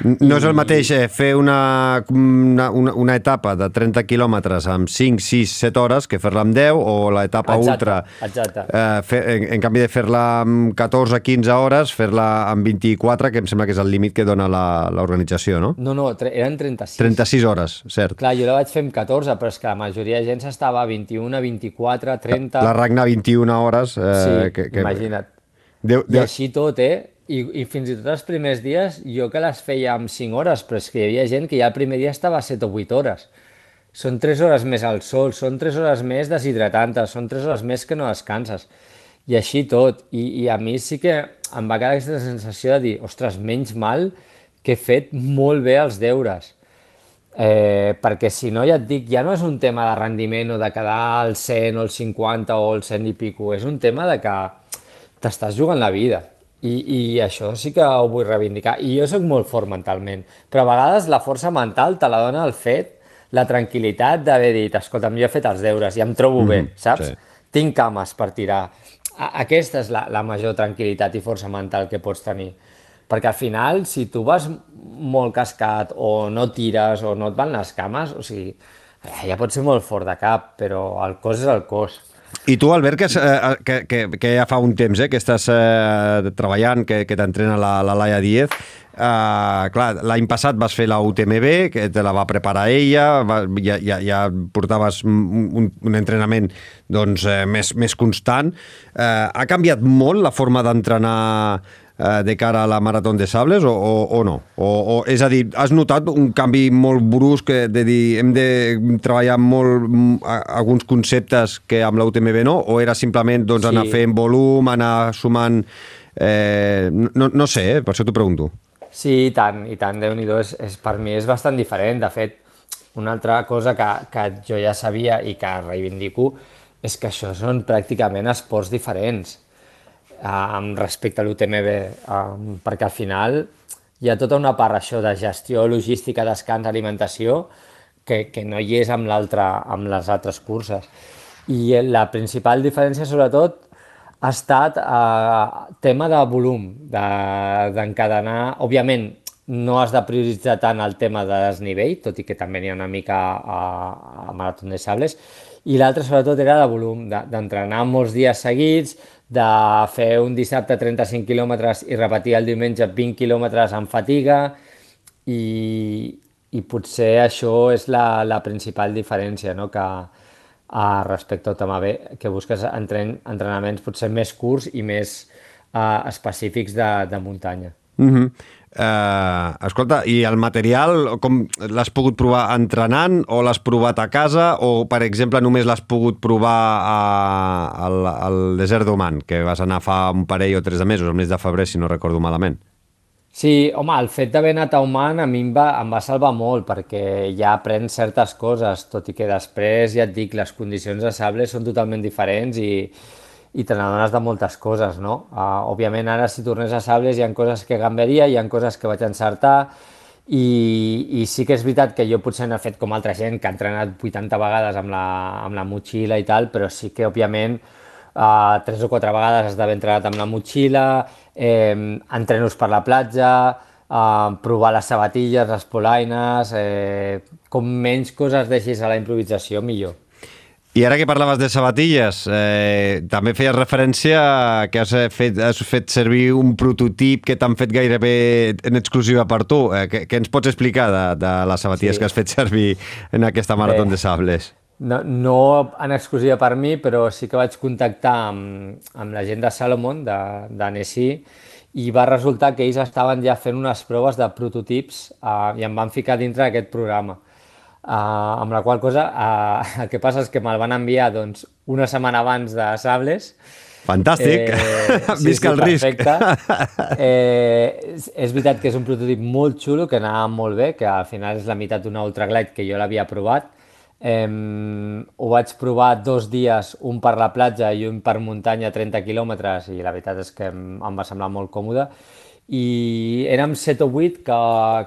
No és el mateix eh, fer una, una, una, una etapa de 30 quilòmetres amb 5, 6, 7 hores que fer-la amb 10 o l'etapa ultra. Exacte. Eh, fer, en, en canvi de fer-la amb 14, 15 hores, fer-la amb 24, que em sembla que és el límit que dona l'organització, no? No, no, eren 36. 36 hores, cert. Clar, jo la vaig fer amb 14, però és que la majoria de gent s'estava a 21, 24, 30... La, la regna 21 hores. Eh, sí, que, que... imagina't. Déu, Déu... I així tot, eh? I, I fins i tot els primers dies, jo que les feia amb 5 hores, però és que hi havia gent que ja el primer dia estava a 7 o 8 hores. Són 3 hores més al sol, són 3 hores més deshidratant-te, són 3 hores més que no descanses. I així tot. I, I a mi sí que em va quedar aquesta sensació de dir, ostres, menys mal que he fet molt bé els deures. Eh, perquè si no, ja et dic, ja no és un tema de rendiment o de quedar al 100 o el 50 o el 100 i pico, és un tema de que t'estàs jugant la vida i, I això sí que ho vull reivindicar. I jo sóc molt fort mentalment, però a vegades la força mental te la dona el fet, la tranquil·litat d'haver dit, escolta'm, jo he fet els deures i em trobo mm -hmm, bé, saps? Sí. Tinc cames per tirar. Aquesta és la, la major tranquil·litat i força mental que pots tenir. Perquè al final, si tu vas molt cascat o no tires o no et van les cames, o sigui, ja pot ser molt fort de cap, però el cos és el cos. I tu, Albert, que, eh, que, que, que ja fa un temps eh, que estàs eh, treballant, que, que t'entrena la, la Laia Díez, Uh, clar, l'any passat vas fer la UTMB, que te la va preparar ella, va, ja, ja, ja portaves un, un entrenament doncs, eh, més, més constant. Uh, ha canviat molt la forma d'entrenar de cara a la Marató de Sables o, o, o no? O, o, és a dir, has notat un canvi molt brusc de dir hem de treballar molt alguns conceptes que amb la UTMB no? O era simplement doncs, sí. anar fent volum, anar sumant... Eh, no, no sé, eh? per això t'ho pregunto. Sí, i tant, i tant, déu nhi és, és, per mi és bastant diferent. De fet, una altra cosa que, que jo ja sabia i que reivindico és que això són pràcticament esports diferents um, respecte a l'UTMB, um, perquè al final hi ha tota una part això de gestió, logística, descans, alimentació, que, que no hi és amb, amb les altres curses. I la principal diferència, sobretot, ha estat eh, tema de volum, d'encadenar... De, Òbviament, no has de prioritzar tant el tema de desnivell, tot i que també n'hi ha una mica a, a Marató de Sables, i l'altre sobretot era de volum, d'entrenar de, molts dies seguits, de fer un dissabte 35 quilòmetres i repetir el diumenge 20 quilòmetres amb fatiga, i, i potser això és la, la principal diferència, no? que, uh, respecte al tema B, que busques entren, entrenaments potser més curts i més uh, específics de, de muntanya. Mm -hmm. Uh, escolta, i el material, com l'has pogut provar entrenant o l'has provat a casa o, per exemple, només l'has pogut provar a, al, al desert d'Oman, que vas anar fa un parell o tres de mesos, al mes de febrer, si no recordo malament? Sí, home, el fet d'haver anat a Oman a mi em va, em va salvar molt perquè ja aprens certes coses, tot i que després, ja et dic, les condicions de sable són totalment diferents i, i te n'adones de moltes coses, no? Uh, òbviament ara si tornés a sables hi ha coses que canviaria, hi ha coses que vaig encertar i, i sí que és veritat que jo potser n'he fet com altra gent que ha entrenat 80 vegades amb la, amb la motxilla i tal, però sí que òbviament uh, tres o quatre vegades has d'haver entrenat amb la motxilla, eh, entrenos per la platja, eh, provar les sabatilles, les polaines, eh, com menys coses deixis a la improvisació, millor. I ara que parlaves de sabatilles, eh, també feies referència que has fet, has fet servir un prototip que t'han fet gairebé en exclusiva per tu. Eh, què, què ens pots explicar de, de les sabatilles sí. que has fet servir en aquesta marató de sables? No, no en exclusiva per mi, però sí que vaig contactar amb, amb la gent de Salomon, d'Annecy, i va resultar que ells estaven ja fent unes proves de prototips uh, i em van ficar dintre d'aquest programa. Uh, amb la qual cosa, uh, el que passa és que me'l van enviar doncs, una setmana abans de Sables, Fantàstic, eh, sí, visca sí, el risc. Eh, és, és veritat que és un prototip molt xulo, que anava molt bé, que al final és la meitat d'un Ultraglide que jo l'havia provat, Eh, ho vaig provar dos dies, un per la platja i un per muntanya a 30 quilòmetres i la veritat és que em, em va semblar molt còmode i érem 7 o 8 que,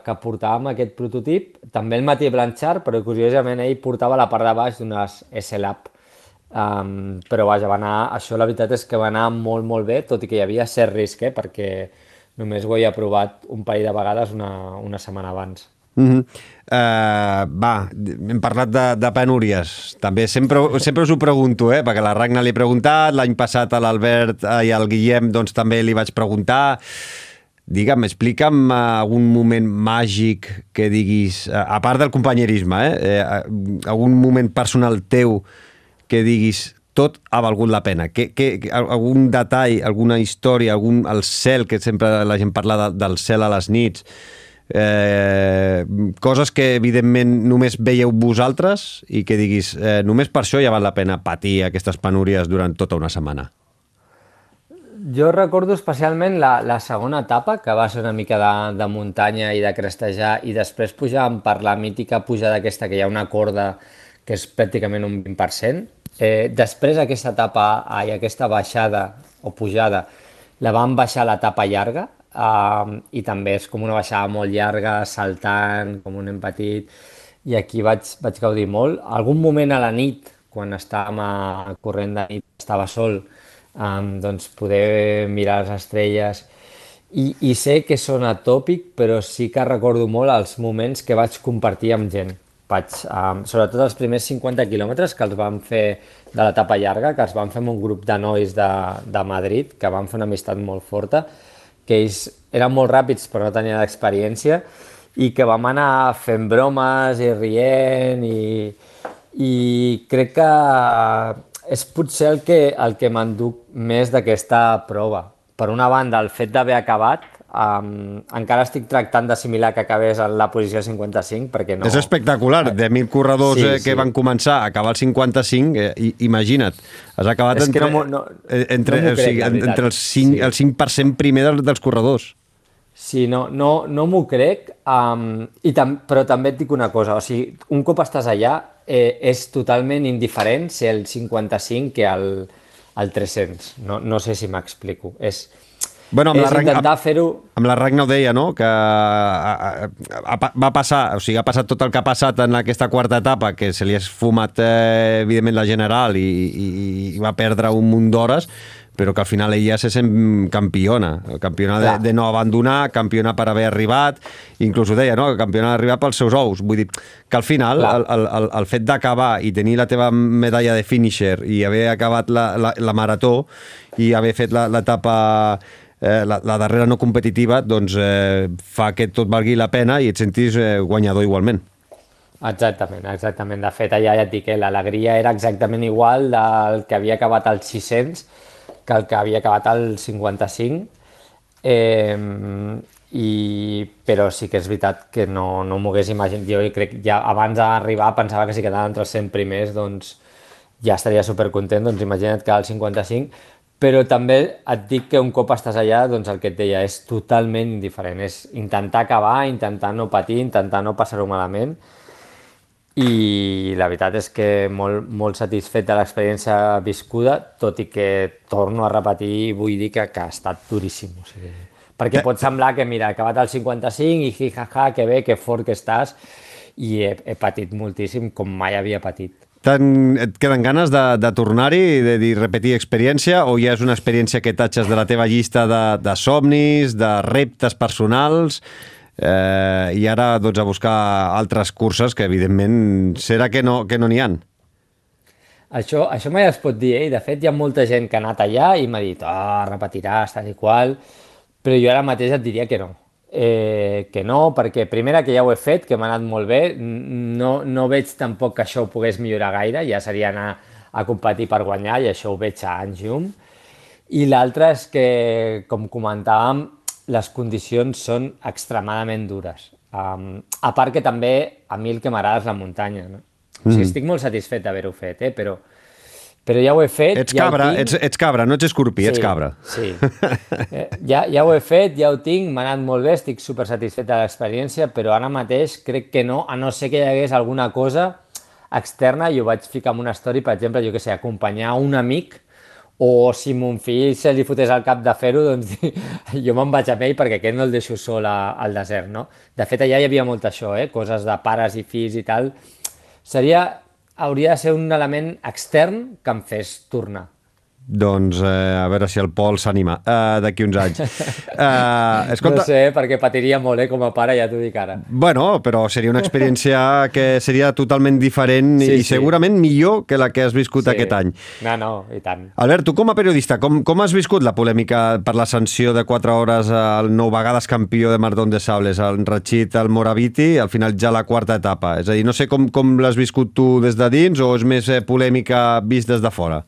que portàvem aquest prototip, també el Mati Blanchard, però curiosament ell portava la part de baix d'unes S-Lab. Um, però vaja, va anar, això la veritat és que va anar molt, molt bé, tot i que hi havia cert risc, eh, perquè només ho havia provat un parell de vegades una, una setmana abans. Mm -hmm. uh, va, hem parlat de, de penúries. També sempre, sempre us ho pregunto, eh? perquè la Ragna li he preguntat, l'any passat a l'Albert i al Guillem doncs, també li vaig preguntar. Digue'm, explica'm algun moment màgic que diguis, a part del companyerisme, eh? eh algun moment personal teu que diguis tot ha valgut la pena. Que, que, algun detall, alguna història, algun, el cel, que sempre la gent parla de, del cel a les nits, eh, coses que evidentment només veieu vosaltres i que diguis, eh, només per això ja val la pena patir aquestes penúries durant tota una setmana. Jo recordo especialment la, la segona etapa, que va ser una mica de, de muntanya i de crestejar, i després pujàvem per la mítica pujada aquesta, que hi ha una corda que és pràcticament un 20%. Eh, després aquesta etapa i aquesta baixada o pujada la vam baixar a l'etapa llarga, Uh, I també és com una baixada molt llarga, saltant, com un nen petit, i aquí vaig, vaig gaudir molt. Algun moment a la nit, quan estàvem a, corrent de nit, estava sol, um, doncs poder mirar les estrelles, i, i sé que sona tòpic, però sí que recordo molt els moments que vaig compartir amb gent. Vaig, um, sobretot els primers 50 quilòmetres que els vam fer de l'etapa llarga, que els vam fer amb un grup de nois de, de Madrid, que van fer una amistat molt forta, que ells eren molt ràpids però no tenien experiència, i que vam anar fent bromes i rient i, i crec que és potser el que, el que m'enduc més d'aquesta prova. Per una banda, el fet d'haver acabat, um, encara estic tractant d'assimilar que acabés en la posició 55, perquè no... És espectacular, de mil corredors sí, eh, que sí. van començar a acabar el 55, eh, imagina't, has acabat és entre, no, no, entre, no o sigui, entre el 5%, sí. el 5 primer dels, dels corredors. Sí, no, no, no m'ho crec, um, i tam però també et dic una cosa, o sigui, un cop estàs allà eh, és totalment indiferent ser el 55 que el, el 300. No, no sé si m'explico. És, Bueno, amb és la intentar fer-ho... Amb la Ragna ho deia, no?, que a, a, a, va passar, o sigui, ha passat tot el que ha passat en aquesta quarta etapa, que se li ha esfumat, eh, evidentment, la general i, i, i va perdre un munt d'hores, però que al final ella se sent campiona, campiona de, de no abandonar, campiona per haver arribat, inclús ho deia, no? campiona d'arribar pels seus ous. Vull dir que al final el, el, el, el fet d'acabar i tenir la teva medalla de finisher i haver acabat la, la, la marató i haver fet l'etapa eh, la, la darrera no competitiva, doncs eh, fa que tot valgui la pena i et sentis eh, guanyador igualment. Exactament, exactament. De fet, allà ja et dic que l'alegria era exactament igual del que havia acabat als 600 que el que havia acabat al 55, eh, i, però sí que és veritat que no, no m'ho hagués imaginat. Jo crec ja abans d'arribar pensava que si quedava entre els 100 primers doncs ja estaria supercontent, doncs imagina't que al 55, però també et dic que un cop estàs allà, doncs el que et deia és totalment indiferent, és intentar acabar, intentar no patir, intentar no passar-ho malament, i la veritat és que molt, molt satisfet de l'experiència viscuda, tot i que torno a repetir, vull dir que, que ha estat duríssim. O sigui, perquè pot semblar que, mira, acabat el 55 i hi, ha, ha, que bé, que fort que estàs, i he, he patit moltíssim com mai havia patit. Ten, et queden ganes de, de tornar-hi, de dir, repetir experiència, o ja és una experiència que tatxes de la teva llista de, de somnis, de reptes personals, eh, i ara doncs, a buscar altres curses que evidentment serà que no que no n'hi han. Això, això mai es pot dir, eh? de fet hi ha molta gent que ha anat allà i m'ha dit, oh, repetiràs, tal i qual, però jo ara mateix et diria que no. Eh, que no, perquè primera que ja ho he fet, que m'ha anat molt bé, no, no veig tampoc que això ho pogués millorar gaire, ja seria anar a competir per guanyar i això ho veig a anys llum. I l'altre és que, com comentàvem, les condicions són extremadament dures. Um, a part que també a mi el que m'agrada és la muntanya. No? O sigui, mm. estic molt satisfet d'haver-ho fet, eh? però, però ja ho he fet. Ets ja cabra, ets, ets cabra, no ets escorpí, sí, ets cabra. Sí, eh, ja, ja ho he fet, ja ho tinc, m'ha anat molt bé, estic super satisfet de l'experiència, però ara mateix crec que no, a no ser que hi hagués alguna cosa externa, i ho vaig ficar en una story, per exemple, jo que sé, acompanyar un amic o si mon fill se li fotés al cap de fer-ho, doncs jo me'n vaig amb ell perquè aquest no el deixo sol a, al desert, no? De fet, allà hi havia molt això, eh? coses de pares i fills i tal. Seria, hauria de ser un element extern que em fes tornar. Doncs eh, a veure si el Pol s'anima uh, d'aquí uns anys. Uh, escolta... No sé, perquè patiria molt, eh, com a pare, ja t'ho dic ara. Bueno, però seria una experiència que seria totalment diferent sí, i sí. segurament millor que la que has viscut sí. aquest any. No, no, i tant. Albert, tu com a periodista, com, com has viscut la polèmica per la sanció de 4 hores al nou vegades campió de Mardón de Sables, el Rachid al Moraviti, al final ja la quarta etapa? És a dir, no sé com, com l'has viscut tu des de dins o és més eh, polèmica vist des de fora?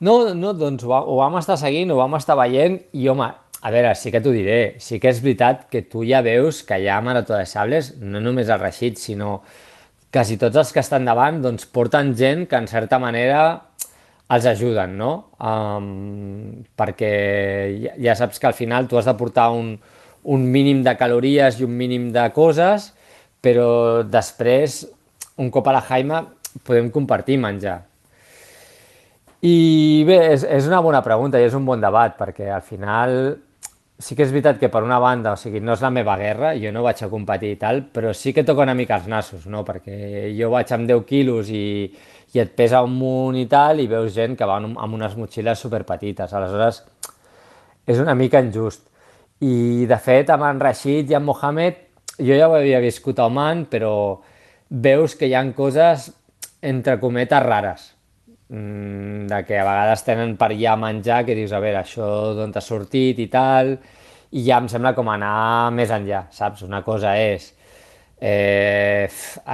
No, no, doncs ho, ho vam estar seguint, ho vam estar veient i, home, a veure, sí que t'ho diré, sí que és veritat que tu ja veus que hi ha Marató de Sables, no només el Reixit, sinó quasi tots els que estan davant doncs, porten gent que en certa manera els ajuden, no? Um, perquè ja, ja saps que al final tu has de portar un, un mínim de calories i un mínim de coses, però després, un cop a la Jaima, podem compartir menjar. I bé, és, és una bona pregunta i és un bon debat, perquè al final sí que és veritat que per una banda, o sigui, no és la meva guerra, jo no vaig a competir i tal, però sí que toca una mica els nassos, no? Perquè jo vaig amb 10 quilos i, i et pesa un munt i tal, i veus gent que va amb unes motxilles superpetites. Aleshores, és una mica injust. I, de fet, amb en Rashid i en Mohamed, jo ja ho havia viscut a Oman, però veus que hi han coses, entre cometes, rares. Mm, de que a vegades tenen per allà menjar que dius, a veure, això d'on t'ha sortit i tal, i ja em sembla com anar més enllà, saps? Una cosa és eh,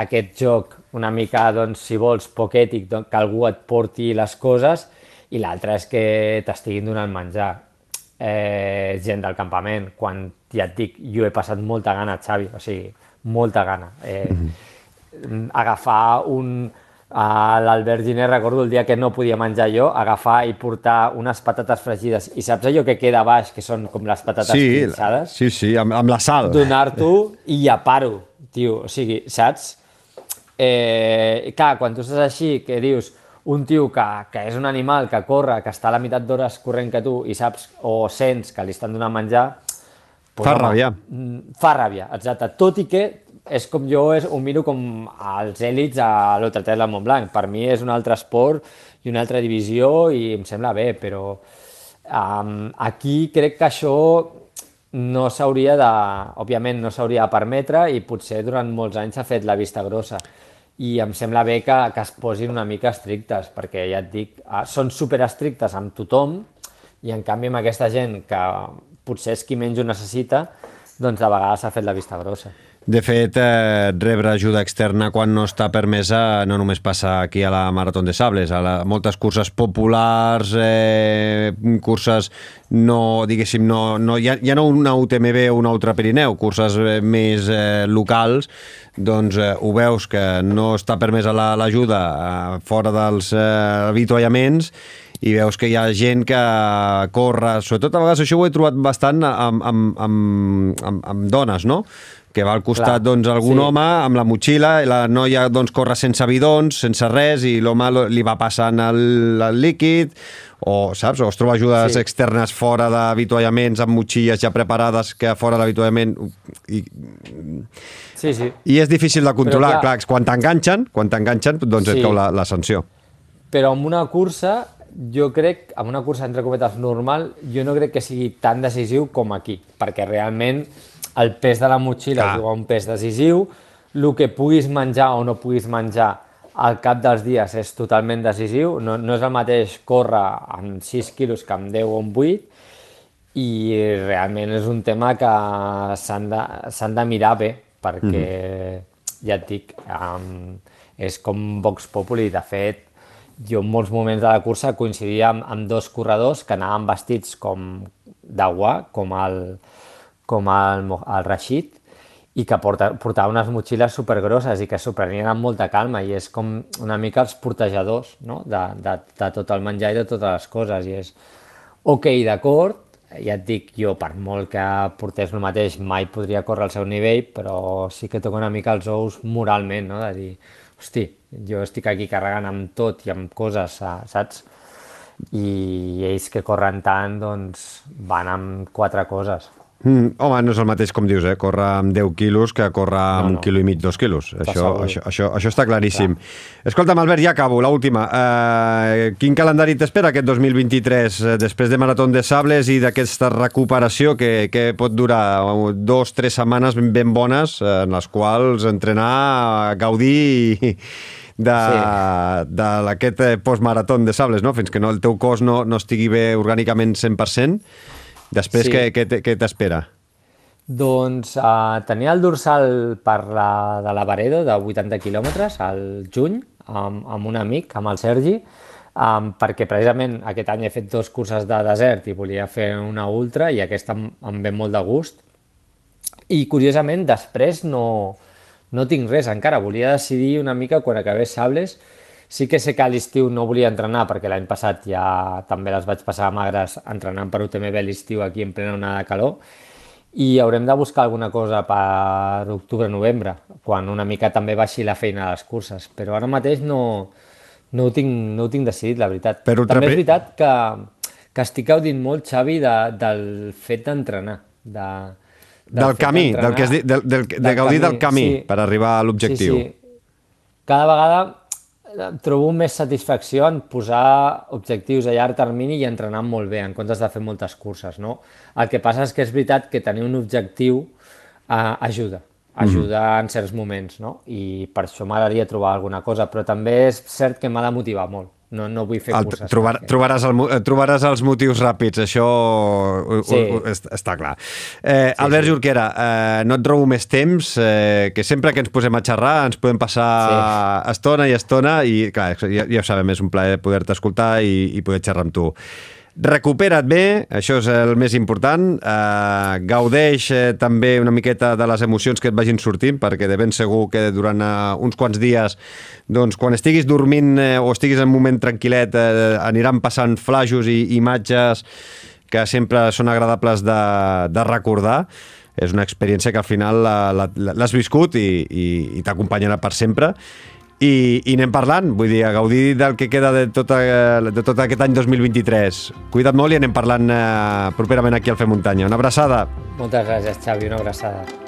aquest joc una mica, doncs, si vols, poc ètic, doncs, que algú et porti les coses, i l'altra és que t'estiguin donant menjar. Eh, gent del campament, quan ja et dic, jo he passat molta gana, Xavi, o sigui, molta gana. Eh, mm -hmm. Agafar un, a l'Albert Giner recordo el dia que no podia menjar jo, agafar i portar unes patates fregides. I saps allò que queda baix, que són com les patates sí, pinçades? Sí, sí, amb, amb la sal. Donar-t'ho i llepar-ho, tio. O sigui, saps? Eh, clar, quan tu estàs així, que dius un tio que, que és un animal, que corre, que està a la meitat d'hores corrent que tu i saps o sents que li estan donant menjar... Pues, fa home, ràbia. Mm, fa ràbia, exacte. Tot i que és com jo és, ho miro com els èlits a l'Ultratel del Montblanc. Per mi és un altre esport i una altra divisió i em sembla bé, però um, aquí crec que això no s'hauria de... Òbviament no s'hauria de permetre i potser durant molts anys s'ha fet la vista grossa i em sembla bé que, que es posin una mica estrictes, perquè ja et dic, ah, són super estrictes amb tothom i en canvi amb aquesta gent que potser és qui menys ho necessita, doncs de vegades s'ha fet la vista grossa. De fet, eh, rebre ajuda externa quan no està permesa no només passa aquí a la Marató de Sables, a la, moltes curses populars, eh, curses no, diguéssim, no, no, ja, ja no una UTMB o una altra Pirineu, curses eh, més eh, locals, doncs eh, ho veus que no està permesa l'ajuda la, eh, fora dels eh, avituallaments i veus que hi ha gent que corre, sobretot a vegades això ho he trobat bastant amb, amb, amb, amb, amb dones, no? Que va al costat Clar, doncs, algun sí. home amb la motxilla, i la noia doncs, corre sense bidons, sense res, i l'home li va passant el, el líquid, o, saps? o es troba ajudes sí. externes fora d'avituallaments amb motxilles ja preparades que fora de l'avituallament i... Sí, sí. I és difícil de controlar, Però, clar, clar quan t'enganxen, quan t'enganxen, doncs sí. et cau la, la sanció. Però amb una cursa, jo crec, amb una cursa entre cometes normal, jo no crec que sigui tan decisiu com aquí, perquè realment el pes de la motxilla Clar. juga un pes decisiu, el que puguis menjar o no puguis menjar al cap dels dies és totalment decisiu, no, no és el mateix córrer amb 6 quilos que amb 10 o amb 8, i realment és un tema que s'han de, de mirar bé, perquè, mm -hmm. ja et dic, um, és com Vox Populi, de fet, jo en molts moments de la cursa coincidia amb, amb dos corredors que anaven vestits com d'agua, com el, com el, el Rashid, i que porta, portava unes motxilles supergrosses i que s'ho prenien amb molta calma i és com una mica els portejadors no? de, de, de tot el menjar i de totes les coses i és ok, d'acord, ja et dic, jo per molt que portés el mateix mai podria córrer al seu nivell, però sí que toca una mica els ous moralment, no? de dir, hosti, jo estic aquí carregant amb tot i amb coses, saps? I ells que corren tant, doncs van amb quatre coses. Mm, home, no és el mateix com dius, eh? córrer amb 10 quilos que córrer amb no, no. un quilo i mig, dos quilos. Això, això, això, això està claríssim. Clar. Escolta'm, Albert, ja acabo, l'última. Uh, quin calendari t'espera aquest 2023, uh, després de Marató de Sables i d'aquesta recuperació que, que pot durar dos, tres setmanes ben, ben bones, en les quals entrenar, gaudir i de, sí. d'aquest postmarató de sables, no? fins que no, el teu cos no, no estigui bé orgànicament 100%. Després, sí. què, què t'espera? Doncs uh, tenia el dorsal per la, de la Varedo de 80 quilòmetres al juny amb, amb un amic, amb el Sergi, um, perquè precisament aquest any he fet dos curses de desert i volia fer una ultra i aquesta em, em ve molt de gust. I curiosament després no, no tinc res encara, volia decidir una mica quan acabés Sables Sí que sé que a l'estiu no volia entrenar perquè l'any passat ja també les vaig passar magres entrenant per UTMB l'estiu aquí en plena onada de calor i haurem de buscar alguna cosa per octubre-novembre, quan una mica també baixi la feina a les curses, però ara mateix no, no, ho, tinc, no ho tinc decidit, la veritat. Però també és veritat que, que estic gaudint molt, Xavi, de, del fet d'entrenar, de, del, del camí, del que es, del, del, de del gaudir camí, del camí sí. per arribar a l'objectiu. Sí, sí. Cada vegada trobo més satisfacció en posar objectius a llarg termini i entrenar molt bé, en comptes de fer moltes curses. No? El que passa és que és veritat que tenir un objectiu eh, ajuda. ajudar mm. en certs moments, no? I per això m'agradaria trobar alguna cosa, però també és cert que m'ha de motivar molt. No, no vull fer el, curses. Trobar, trobaràs, el, trobaràs els motius ràpids, això sí. ho, ho, està clar. Eh, sí, Albert sí. Jorquera, eh, no et robo més temps, eh, que sempre que ens posem a xerrar ens podem passar sí. estona i estona i, clar, ja, ja ho sabem, és un plaer poder-te escoltar i, i poder xerrar amb tu. Recupera't bé, això és el més important. Uh, gaudeix uh, també una miqueta de les emocions que et vagin sortint, perquè de ben segur que durant uh, uns quants dies, doncs, quan estiguis dormint uh, o estiguis en un moment tranquil·let, uh, aniran passant flashos i imatges que sempre són agradables de, de recordar és una experiència que al final l'has viscut i, i, i t'acompanyarà per sempre i, i anem parlant, vull dir, a gaudir del que queda de tot, de tot aquest any 2023. Cuida't molt i anem parlant eh, properament aquí al Fer Muntanya. Una abraçada. Moltes gràcies, Xavi, una abraçada.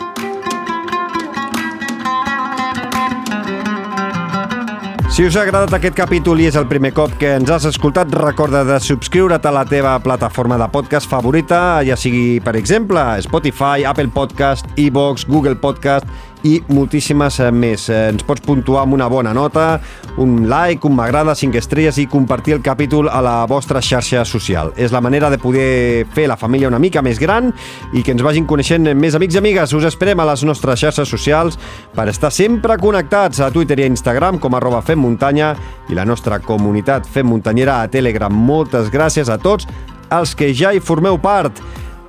Si us ha agradat aquest capítol i és el primer cop que ens has escoltat, recorda de subscriure't a la teva plataforma de podcast favorita, ja sigui, per exemple, Spotify, Apple Podcast, iVoox, Google Podcast i moltíssimes eh, més. Eh, ens pots puntuar amb una bona nota, un like, un m'agrada, 5 estrelles i compartir el capítol a la vostra xarxa social. És la manera de poder fer la família una mica més gran i que ens vagin coneixent més amics i amigues. Us esperem a les nostres xarxes socials per estar sempre connectats a Twitter i a Instagram com arroba Fem Muntanya i la nostra comunitat Fem Muntanyera a Telegram. Moltes gràcies a tots els que ja hi formeu part.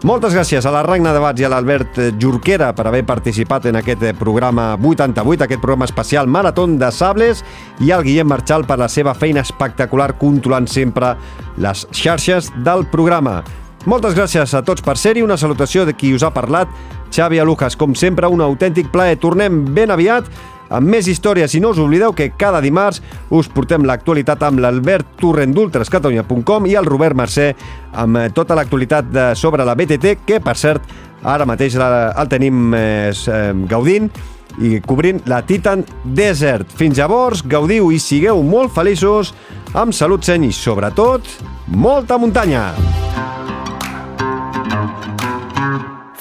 Moltes gràcies a la Ragna de Bats i a l'Albert Jorquera per haver participat en aquest programa 88, aquest programa especial Maratón de Sables, i al Guillem Marchal per la seva feina espectacular controlant sempre les xarxes del programa. Moltes gràcies a tots per ser-hi, una salutació de qui us ha parlat, Xavi Alujas, com sempre, un autèntic plaer. Tornem ben aviat amb més històries i no us oblideu que cada dimarts us portem l'actualitat amb l'Albert Torrent d'ultrascatalunya.com i el Robert Mercè amb eh, tota l'actualitat sobre la BTT que, per cert, ara mateix el tenim eh, eh, gaudint i cobrint la Titan Desert. Fins llavors, gaudiu i sigueu molt feliços, amb salut seny i, sobretot, molta muntanya!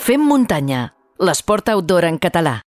Fem muntanya, l'esport outdoor en català.